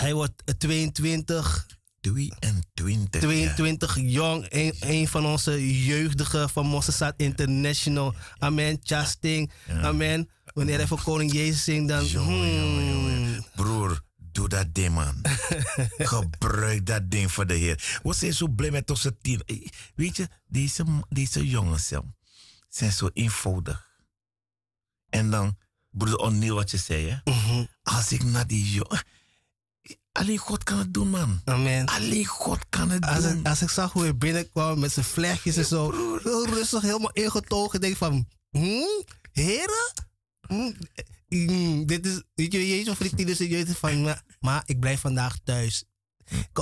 Speaker 1: hij wordt 22.
Speaker 2: 22.
Speaker 1: 22 jong, een, een van onze jeugdigen van Mossad International. Amen. Chasting. Amen. Wanneer hij voor Koning Jezus zingt, dan.
Speaker 2: Jongen, jongen, jongen.
Speaker 1: hmm,
Speaker 2: Broer, doe dat ding, man. Gebruik dat ding voor de Heer. We zijn zo blij met onze team. Eh, Weet je, deze, deze jongens zijn zo eenvoudig. En dan, broeder O'Neill, wat je zei, hè?
Speaker 1: mhm.
Speaker 2: Als ik naar die jongen... Alleen God kan het doen, man.
Speaker 1: Amen.
Speaker 2: Alleen God kan het
Speaker 1: Als
Speaker 2: doen.
Speaker 1: ik, als ik zag hoe hij binnenkwam met zijn vlechtjes en zo, heel rustig, helemaal ingetogen, ik denk van, hmm, heren? Hmm, hmm, dit is, weet je, Jezus voor die tieners, je weet van, maar, maar ik blijf vandaag thuis.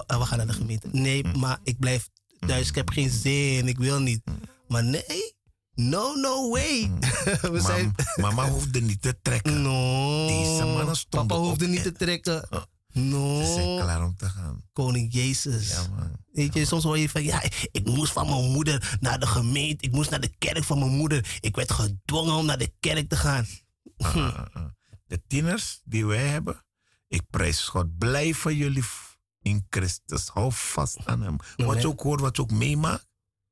Speaker 1: Eh, we gaan naar de gemeente. Nee, maar ik blijf thuis, ik heb geen zin, ik wil niet. Maar nee, no, no way. We zijn,
Speaker 2: Mam- mama hoefde niet te trekken.
Speaker 1: no,
Speaker 2: Deze mannen stonden
Speaker 1: papa hoefde
Speaker 2: op
Speaker 1: niet te trekken.
Speaker 2: Oh. Ze zijn
Speaker 1: No,
Speaker 2: klaar om te gaan.
Speaker 1: koning Jezus.
Speaker 2: Ja, man.
Speaker 1: Weet je, soms hoor je van, ja, ik moest van mijn moeder naar de gemeente. Ik moest naar de kerk van mijn moeder. Ik werd gedwongen om naar de kerk te gaan.
Speaker 2: Ah, ah, ah. De tieners die wij hebben, ik prijs God. Blijf voor jullie in Christus. Hou vast aan hem. Wat je ook hoort, wat je ook meemaakt,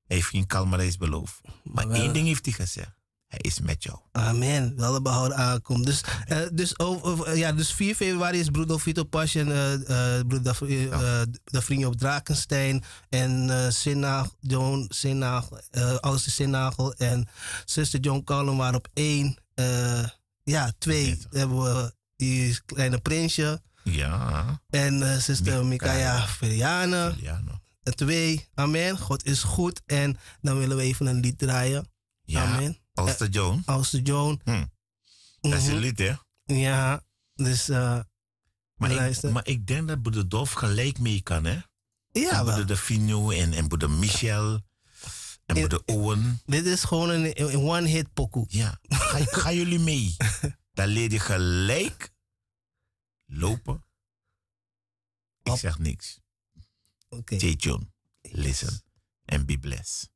Speaker 2: hij heeft geen kalmereis beloofd. Maar
Speaker 1: wel-
Speaker 2: één ding heeft hij gezegd. Hij is met jou.
Speaker 1: Amen. Wel de behouden aankomt. Dus, eh, dus, over, over- ja, dus 4 februari is broeder Vito Passion, eh eh broeder eh, eh, vrienden op Drakenstein. En eh Sinnagel, John Sinnagel, eh oudste Sinnagel en zuster John Collum waren op één. Eh, ja, twee
Speaker 2: Net.
Speaker 1: hebben we die kleine prinsje.
Speaker 2: Ja.
Speaker 1: En eh zuster Mikaya
Speaker 2: no.
Speaker 1: En twee, amen. God is goed. En dan willen we even een lied draaien.
Speaker 2: Ja.
Speaker 1: Amen.
Speaker 2: Pastor John.
Speaker 1: Oudste Joan.
Speaker 2: Hm. Dat is
Speaker 1: Mhm.
Speaker 2: een lied, hè?
Speaker 1: Ja, dus uh,
Speaker 2: Maar ik, maar ik denk dat Broeder Dolf gelijk mee kan, hè?
Speaker 1: ja,
Speaker 2: en
Speaker 1: wel.
Speaker 2: Broeder De Fino en, en Broeder Michel en
Speaker 1: Ja.
Speaker 2: Broeder Owen.
Speaker 1: Dit is gewoon een, een one-hit pokoe.
Speaker 2: Ja, ga, ga jullie mee. Dan leer je gelijk lopen. Ik zeg niks.
Speaker 1: Oké.
Speaker 2: Stay tuned, listen and be blessed.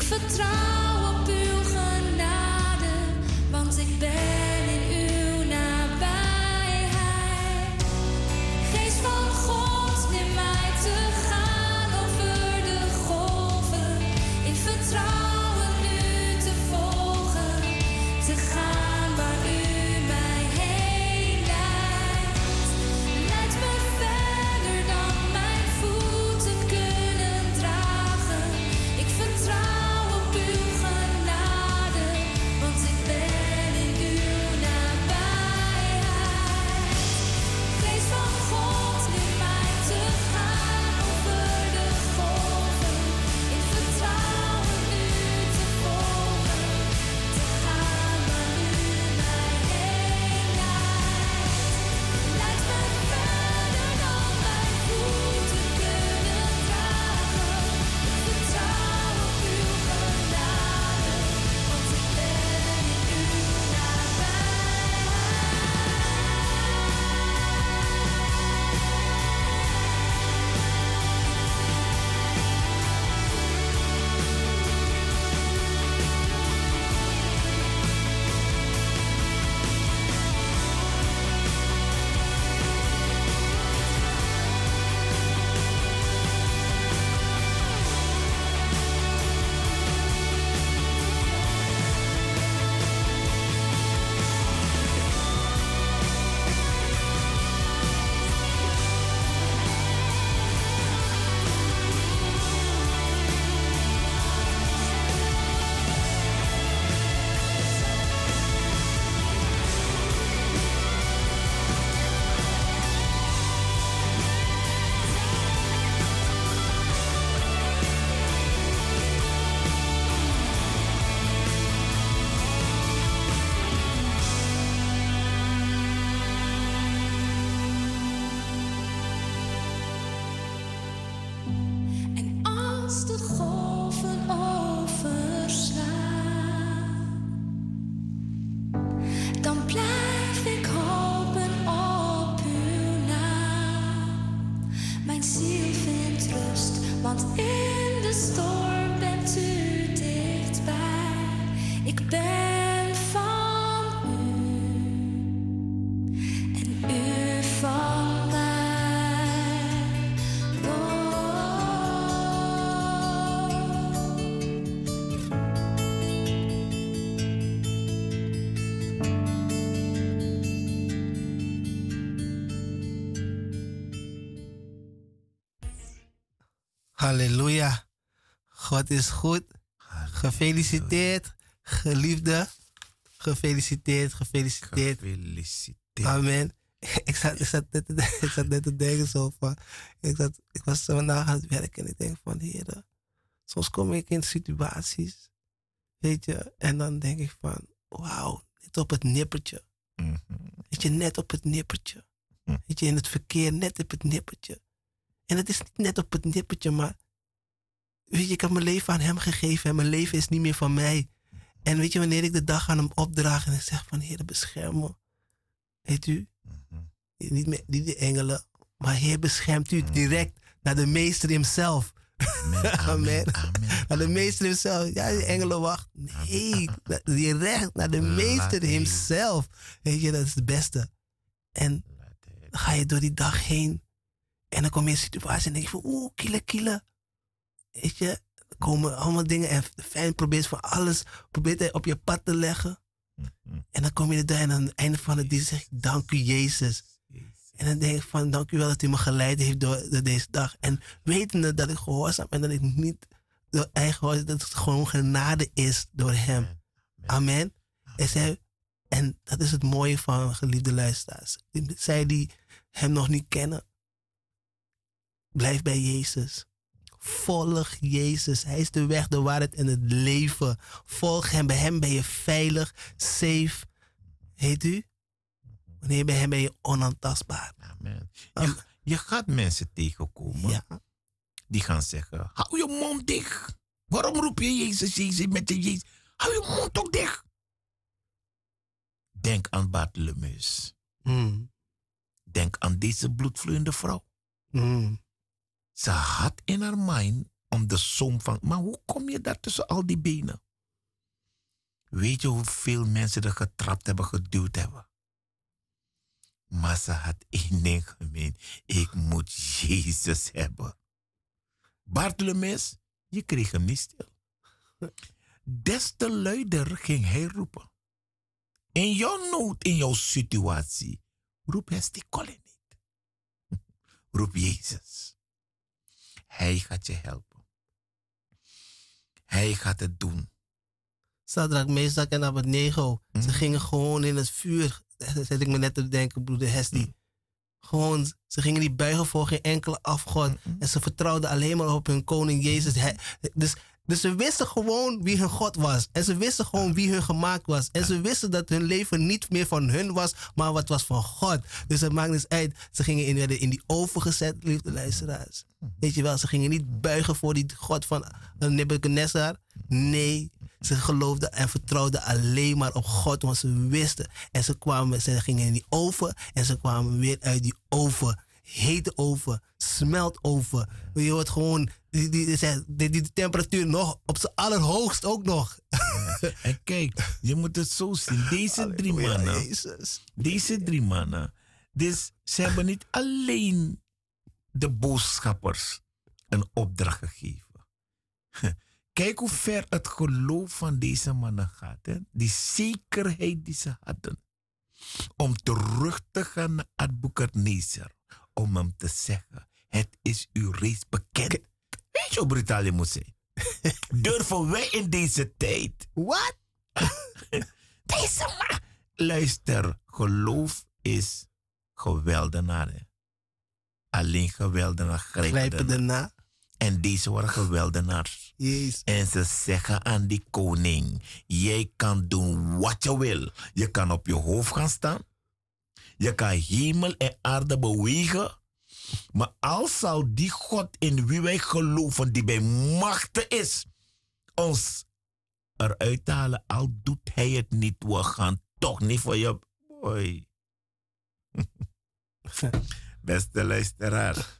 Speaker 4: Ik vertrouw
Speaker 1: Halleluja. God is goed. Gefeliciteerd, geliefde. Gefeliciteerd, gefeliciteerd.
Speaker 2: Gefeliciteerd.
Speaker 1: Amen. Ik zat, ik, zat net te, ik zat net te denken zo van... Ik, zat, ik was vandaag aan het werken en ik denk van... Heer, soms kom ik in situaties, weet je... En dan denk ik van... Wauw, net op het nippertje.
Speaker 2: Mhm.
Speaker 1: Weet je, net op het nippertje.
Speaker 2: Hm.
Speaker 1: Weet je, in het verkeer net op het nippertje. En het is niet net op het nippertje, maar... Weet je, ik heb mijn leven aan hem gegeven en mijn leven is niet meer van mij. En weet je, wanneer ik de dag aan hem opdraag en ik zeg van... Heer, bescherm me. Weet u,
Speaker 2: Mhm.
Speaker 1: niet, meer, niet de engelen, maar Heer beschermt u direct naar de meester hemzelf.
Speaker 2: Amen.
Speaker 1: Amen. Naar de meester hemzelf. Ja, die engelen wacht. Nee, direct naar de meester hemzelf. Weet je, dat is het beste. En dan ga je door die dag heen. En dan kom je in een situatie en denk je van, oeh, kille, kille. Weet je, er komen allemaal dingen en vijand probeert van alles, probeert hij op je pad te leggen.
Speaker 2: Mhm.
Speaker 1: En dan kom je er en aan het einde van het dienst zeg ik, dank u Jezus. En dan denk ik van, dank u wel dat u me geleid heeft door, door deze dag. En wetende dat ik gehoorzaam en dat ik niet door eigen dat het gewoon genade is door hem. Amen. En, zij, en dat is het mooie van geliefde luisteraars. Zij die hem nog niet kennen, blijf bij Jezus. Volg Jezus. Hij is de weg, de waarheid en het leven. Volg hem. Bij hem ben je veilig, safe. Heet u? Wanneer bij hem ben je onaantastbaar.
Speaker 2: Amen. Je, je gaat mensen tegenkomen
Speaker 1: Ja.
Speaker 2: die gaan zeggen: hou je mond dicht. Waarom roep je Jezus, Jezus met de Jezus? Hou je mond ook dicht. Denk aan Bartholomeus.
Speaker 1: Mm.
Speaker 2: Denk aan deze bloedvloeiende vrouw.
Speaker 1: Mm.
Speaker 2: Ze had in haar mind om de som van. Maar hoe kom je daar tussen al die benen? Weet je hoeveel mensen er getrapt hebben, geduwd hebben? Maar ze had één ding gemeen. Ik moet Jezus hebben. Bartholomeus, je kreeg hem niet stil. Des te luider ging hij roepen. In jouw nood, in jouw situatie, roep Hesti Colin niet. Roep Jezus. Hij gaat je helpen. Hij gaat het doen.
Speaker 1: Sadrak, Meesak en Abednego. Ze
Speaker 2: Mhm.
Speaker 1: gingen gewoon in het vuur. Dat zet ik me net te denken, broeder Hesti.
Speaker 2: Mhm.
Speaker 1: Gewoon, ze gingen niet buigen voor geen enkele afgod. En ze vertrouwden alleen maar op hun koning Jezus. Hij- dus, dus ze wisten gewoon wie hun God was. En ze wisten gewoon wie hun gemaakt was. En ze wisten dat hun leven niet meer van hun was, maar wat was van God. Dus het maakt dus uit. Ze gingen in, werden in die oven gezet, liefde luisteraars. Weet je wel, ze gingen niet buigen voor die God van Nebuchadnezzar. Nee, ze geloofden en vertrouwden alleen maar op God, want ze wisten. En ze kwamen, ze gingen in die oven en ze kwamen weer uit die oven. Hete oven, smelt oven. Je hoort gewoon die, die, die, die, temperatuur nog op zijn allerhoogst ook nog.
Speaker 2: En kijk, je moet het zo zien. Deze drie mannen, deze drie mannen. Dus ze hebben niet alleen de boodschappers een opdracht gegeven. Kijk hoe ver het geloof van deze mannen gaat. Hè? Die zekerheid die ze hadden. Om terug te gaan naar Adbukadnezar. Om hem te zeggen, het is u reeds bekend. Brutaal je moet zijn? Durven wij in deze tijd
Speaker 1: Wat?
Speaker 2: deze man. Luister, geloof is geweldenaar. Alleen geweldenaar grijpen
Speaker 1: erna.
Speaker 2: En deze waren geweldenaars.
Speaker 1: Jezus.
Speaker 2: En ze zeggen aan die koning: Jij kan doen wat je wil. Je kan op je hoofd gaan staan. Je kan hemel en aarde bewegen. Maar als zal die God in wie wij geloven, die bij machten is, ons eruit halen, al doet hij het niet, we gaan toch niet voor je. Boy. Beste luisteraar.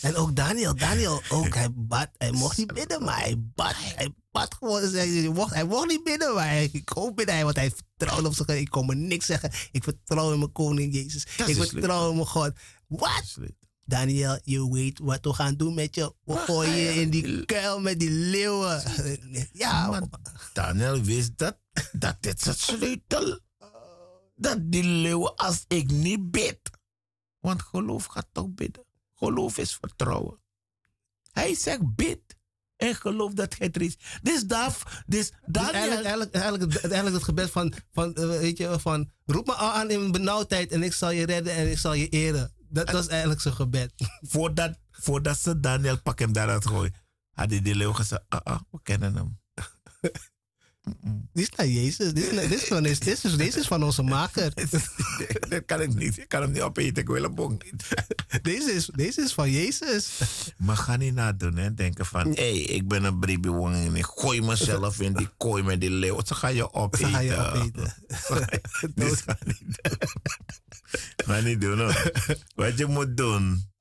Speaker 1: En ook Daniel, Daniel ook, hij bad, hij mocht niet bidden, maar hij bad, hij bad gewoon, hij mocht, hij mocht niet bidden, maar hij kon bidden, hij- want hij vertrouwde op zich, ik kon me niks zeggen, ik vertrouw in mijn koning Jezus,
Speaker 2: Dat
Speaker 1: ik
Speaker 2: is
Speaker 1: vertrouw in mijn God. Wat? Daniel, je weet wat we gaan doen met je, we gooien je in die kuil met die leeuwen. Ja,
Speaker 2: Maar Daniel wist dat, dat dit is het sleutel. Dat die leeuwen, als ik niet bid. Want geloof gaat toch bidden. Geloof is vertrouwen. Hij zegt bid. En geloof dat hij er is. Dus, daar, dus
Speaker 1: Dus
Speaker 2: Daniel...
Speaker 1: eigenlijk, eigenlijk, eigenlijk, het- eigenlijk het gebed van, van eh, weet je, van roep me aan in benauwdheid en ik zal je redden en ik zal je eren. Dat was eigenlijk zijn gebed.
Speaker 2: voordat, voordat ze Daniel pak hem daaruit gooien, hadden die leeuw gezegd, ah, ah, we kennen hem.
Speaker 1: Dit is naar Jezus. Dit is, dit is, van, dit is, dit is van onze maker.
Speaker 2: dat kan ik niet. Ik kan hem niet opeten. Ik wil hem ook niet.
Speaker 1: Deze is, deze is van Jezus.
Speaker 2: Maar ga niet nadoen, hè. Denken van, hé, hey, ik ben een bribiewang en ik gooi mezelf in die kooi met die leeuw. Ze gaan je opeten.
Speaker 1: Ze gaan je opeten.
Speaker 2: Dit ga niet Ga niet doen, hoor. Wat je moet doen,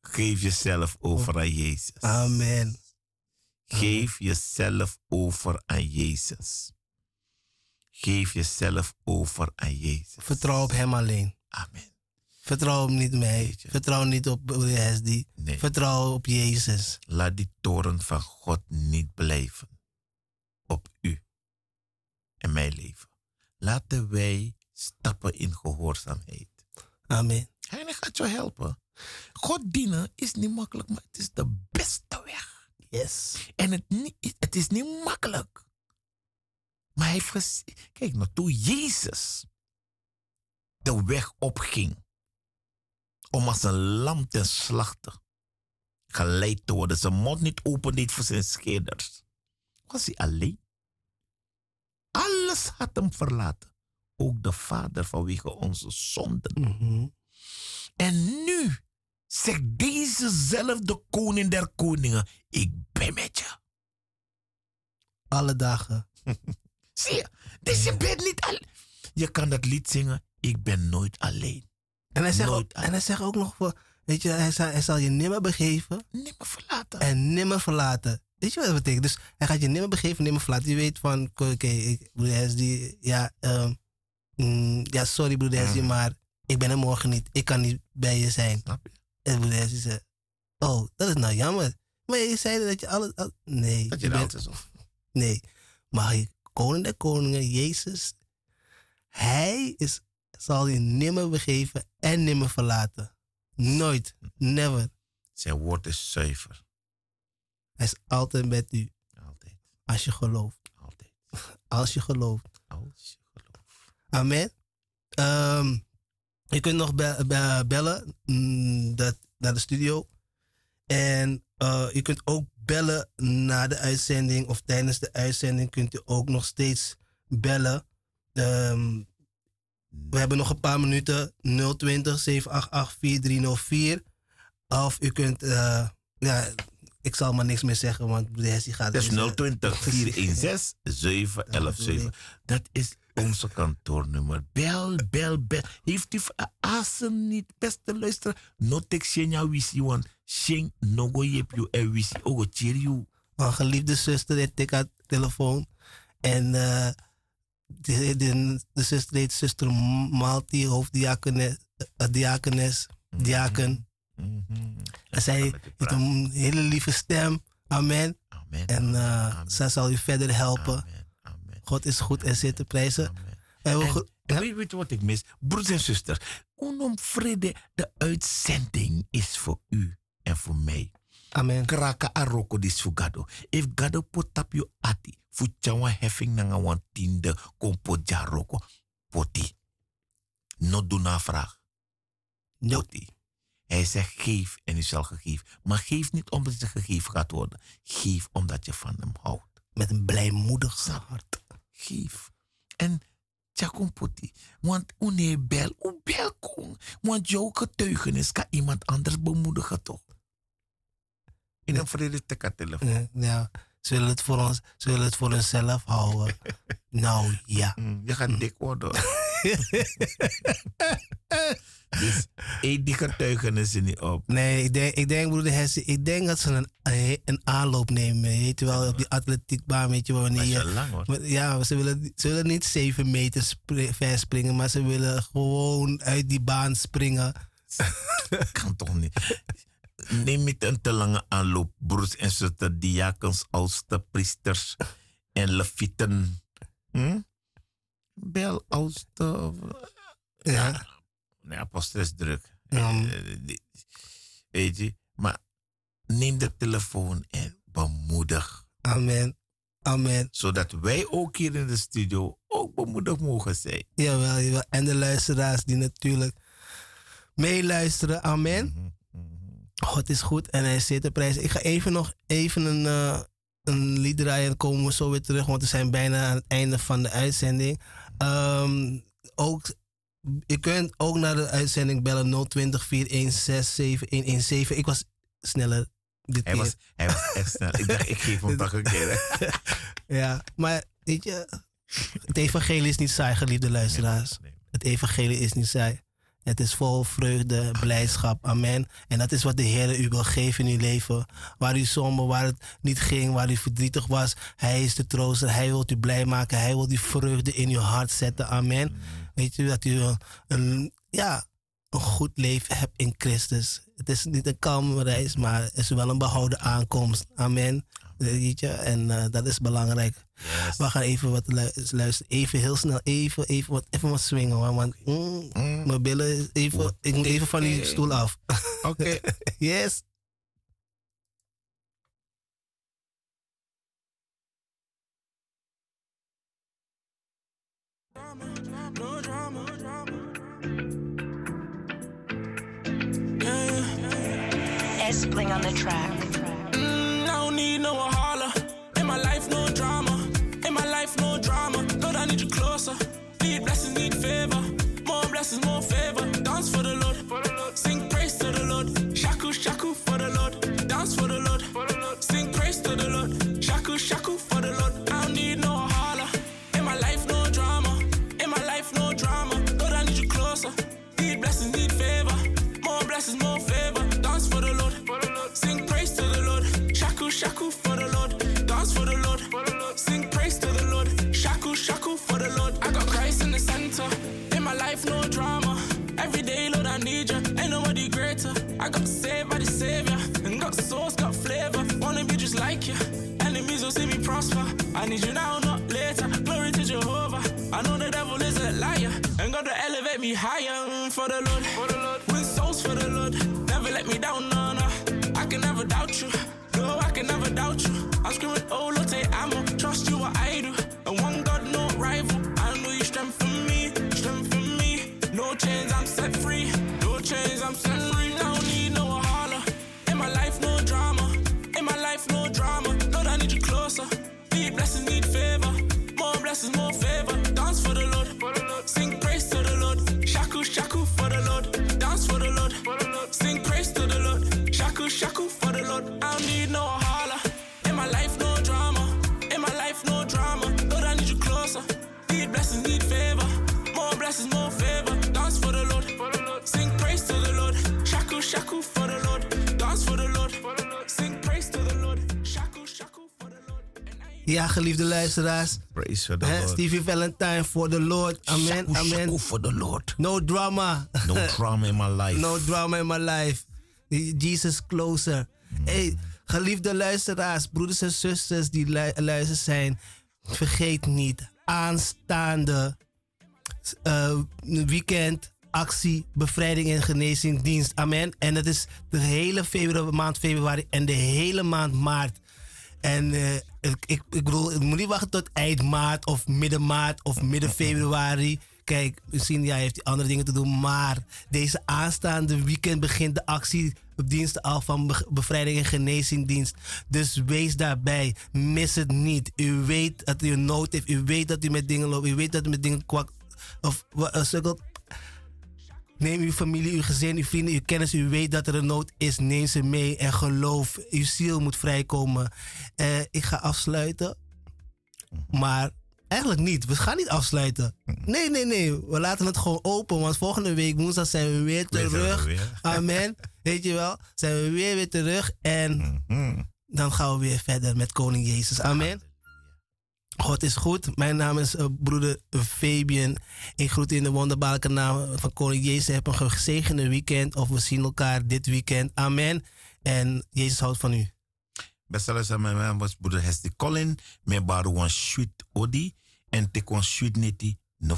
Speaker 2: geef jezelf over aan Jezus.
Speaker 1: Amen.
Speaker 2: Geef jezelf over aan Jezus. Geef jezelf over aan Jezus.
Speaker 1: Vertrouw op hem alleen.
Speaker 2: Amen.
Speaker 1: Vertrouw hem niet mij. Vertrouw niet op Hesdi.
Speaker 2: Nee.
Speaker 1: Vertrouw op Jezus.
Speaker 2: Laat die toren van God niet blijven op u en mijn leven. Laten wij stappen in gehoorzaamheid.
Speaker 1: Amen.
Speaker 2: Hij gaat je helpen. God dienen is niet makkelijk, maar het is de beste weg.
Speaker 1: Yes.
Speaker 2: En het, het is niet makkelijk. Maar hij heeft Kijk nou, toen Jezus de weg opging om als een lam ten slachte geleid te worden, zijn mond niet open deed voor zijn scheerders, was hij alleen. Alles had hem verlaten. Ook de Vader vanwege onze zonden.
Speaker 1: Mhm.
Speaker 2: En nu zegt dezezelfde koning der koningen, ik ben met je.
Speaker 1: Alle dagen.
Speaker 2: Zie je? Dus je bent niet alleen. Je kan dat lied zingen, ik ben nooit alleen.
Speaker 1: En hij zegt, ook, en hij zegt ook nog, weet je, hij zal, hij zal je nimmer begeven
Speaker 2: Niet meer verlaten.
Speaker 1: en nimmer verlaten. Weet je wat dat betekent? Dus hij gaat je nimmer begeven, nimmer verlaten. Je weet van, oké, broeder Hesdy, ja, ehm, mm, ja, sorry broeder maar ik ben er morgen niet. Ik kan niet bij je zijn.
Speaker 2: Snap je?
Speaker 1: En broeder zei, oh, dat is nou jammer. Maar je zei dat je alles, al- nee.
Speaker 2: Dat je
Speaker 1: bent-
Speaker 2: altijd zo.
Speaker 1: Nee. Maar koning der koningen, Jezus, hij is, zal je nimmer begeven en nimmer verlaten. Nooit. Never.
Speaker 2: Zijn woord is zuiver.
Speaker 1: Hij is altijd met u.
Speaker 2: Altijd.
Speaker 1: Als je gelooft.
Speaker 2: Altijd.
Speaker 1: Als je gelooft.
Speaker 2: Als je gelooft.
Speaker 1: Amen. Ehm, je kunt nog be- be- bellen mm, dat, naar de studio. En eh, je kunt ook bellen na de uitzending of tijdens de uitzending kunt u ook nog steeds bellen. Ehm, we hebben nog een paar minuten. 020 788 4304. Of u kunt, eh, ja, ik zal maar niks meer zeggen, want broeder Hessie gaat...
Speaker 2: Dat is
Speaker 1: dus, eh,
Speaker 2: 020 416 711 Dat is onze kantoornummer. Bel, bel, bel. Heeft u asen niet, beste luisteraar? Notek Shenya wisi, want Shen nogo yep you en wisi ogo chiriu.
Speaker 1: Mijn geliefde zuster deed tik haar telefoon. En eh, de, de, de zuster heet zuster Malti, hoofddiakenes, eh, diakenes, diaken.
Speaker 2: Mhm.
Speaker 1: En zij heeft een hele lieve stem. Amen.
Speaker 2: Amen.
Speaker 1: En
Speaker 2: Amen.
Speaker 1: zij zal u verder helpen.
Speaker 2: Amen.
Speaker 1: God is goed en zit te prijzen. En we
Speaker 2: En,
Speaker 1: go-
Speaker 2: en weet, weet je wat ik mis? Broers en zusters, unom vrede, de uitzending is voor u en voor mij.
Speaker 1: Amen.
Speaker 2: Kraka aroko dis voor Gado. If Gado put up you ati, fu chawa heffing nanga wan tiende kompo jaroko. Poti. No do na vraag. Poti. Hij zegt geef en u zal gegeven. Maar geef niet omdat je gegeven gaat worden. Geef omdat je van hem houdt.
Speaker 1: Met een blijmoedig hart.
Speaker 2: Geef. En Tjakom poti. Want une bel, u bel kon. Want jouw getuigenis kan iemand anders bemoedigen toch? In een vrede te telefoon.
Speaker 1: Ja. Ze willen het voor ons, ze willen het voor hunzelf houden. nou ja.
Speaker 2: Mm, je gaat dik worden. dus eet die getuigenissen niet op.
Speaker 1: Nee, ik denk, ik denk broeder Hesse, ik denk dat ze een, een, een aanloop nemen. Weet je wel, op die atletiekbaan, weet je wel,
Speaker 2: Dat
Speaker 1: wanneer
Speaker 2: is
Speaker 1: je...
Speaker 2: lang hoor.
Speaker 1: Ja, ze willen, ze willen niet zeven meter spri- ver springen, maar ze willen gewoon uit die baan springen.
Speaker 2: kan toch niet. Neem niet een te lange aanloop, broers en zusters, diakens, oudste priesters en levieten. Hm? Bel oudste. of-
Speaker 1: Ja.
Speaker 2: Nee, apostel is druk.
Speaker 1: Ja.
Speaker 2: Eh, die- Weet je, maar neem de telefoon en bemoedig.
Speaker 1: Amen. Amen.
Speaker 2: Zodat wij ook hier in de studio ook bemoedigd mogen zijn.
Speaker 1: Jawel, jawel. En de luisteraars die natuurlijk meeluisteren. Amen.
Speaker 2: Mhm, mhm.
Speaker 1: God is goed en hij zit te prijzen. Ik ga even nog even een, eh, een lied draaien en komen we zo weer terug, want we zijn bijna aan het einde van de uitzending. Ehm, ook, je kunt ook naar de uitzending bellen 020 416 7117. Ik was sneller dit
Speaker 2: Hij
Speaker 1: keer.
Speaker 2: was, hij was echt snel. Ik dacht, ik geef hem toch een keer.
Speaker 1: Ja, maar weet je, het evangelie is niet saai, geliefde luisteraars.
Speaker 2: Nee.
Speaker 1: Het evangelie is niet saai. Het is vol vreugde, blijdschap. Amen. En dat is wat de Heer u wil geven in uw leven. Waar u somber, waar het niet ging, waar u verdrietig was. Hij is de trooster. Hij wil u blij maken. Hij wil die vreugde in uw hart zetten. Amen. Weet u dat u een, ja, een goed leven hebt in Christus. Het is niet een kalme reis, maar het is wel een behouden aankomst. Amen. Weet je, en eh, dat is belangrijk. We gaan even wat luisteren. Even heel snel, even, even wat, even wat swingen. Man. Want mm,
Speaker 2: mm,
Speaker 1: mijn billen, even, ik moet even van die stoel af.
Speaker 2: Oké.
Speaker 5: Okay. yes. On the track.
Speaker 1: Ja, geliefde luisteraars.
Speaker 2: Praise for the Lord.
Speaker 1: Stevie Valentine for the Lord. Amen,
Speaker 2: Shaku, shaku
Speaker 1: amen.
Speaker 2: for the Lord.
Speaker 1: No drama.
Speaker 2: No drama in my life.
Speaker 1: No drama in my life. Jesus closer. Hey, geliefde luisteraars, broeders en zusters die lu- luisteren zijn. Vergeet niet, aanstaande eh, weekend actie bevrijding en genezingdienst. Amen. En dat is de hele februari, maand februari en de hele maand maart. En eh, ik, ik, ik bedoel, ik moet niet wachten tot eind maart of midden maart of midden februari. Kijk, misschien ja, heeft hij andere dingen te doen. Maar deze aanstaande weekend begint de actie op diensten al van be- bevrijding en genezingdienst. Dus wees daarbij. Mis het niet. U weet dat u een nood heeft. U weet dat u met dingen loopt. U weet dat u met dingen kwak of uh, sukkelt. Neem uw familie, uw gezin, uw vrienden, uw kennis. U weet dat er een nood is. Neem ze mee en geloof. Uw ziel moet vrijkomen. Eh, ik ga afsluiten. Maar eigenlijk niet. We gaan niet afsluiten. Nee, nee, nee. We laten het gewoon open. Want volgende week woensdag zijn we weer
Speaker 2: we
Speaker 1: terug.
Speaker 2: weer.
Speaker 1: Amen. Weet je wel? Zijn we weer weer terug. En
Speaker 2: Mhm.
Speaker 1: dan gaan we weer verder met Koning Jezus. Amen. God is goed. Mijn naam is eh, broeder Fabian. Ik groet in de wonderbaarlijke naam van Koning Jezus. Heb een gezegende weekend. Of we zien elkaar dit weekend. Amen. En Jezus houdt van u.
Speaker 2: Beste mijn naam was broeder Hesti Colin. Mijn baru wan sweet odi. En te kon sweet neti. No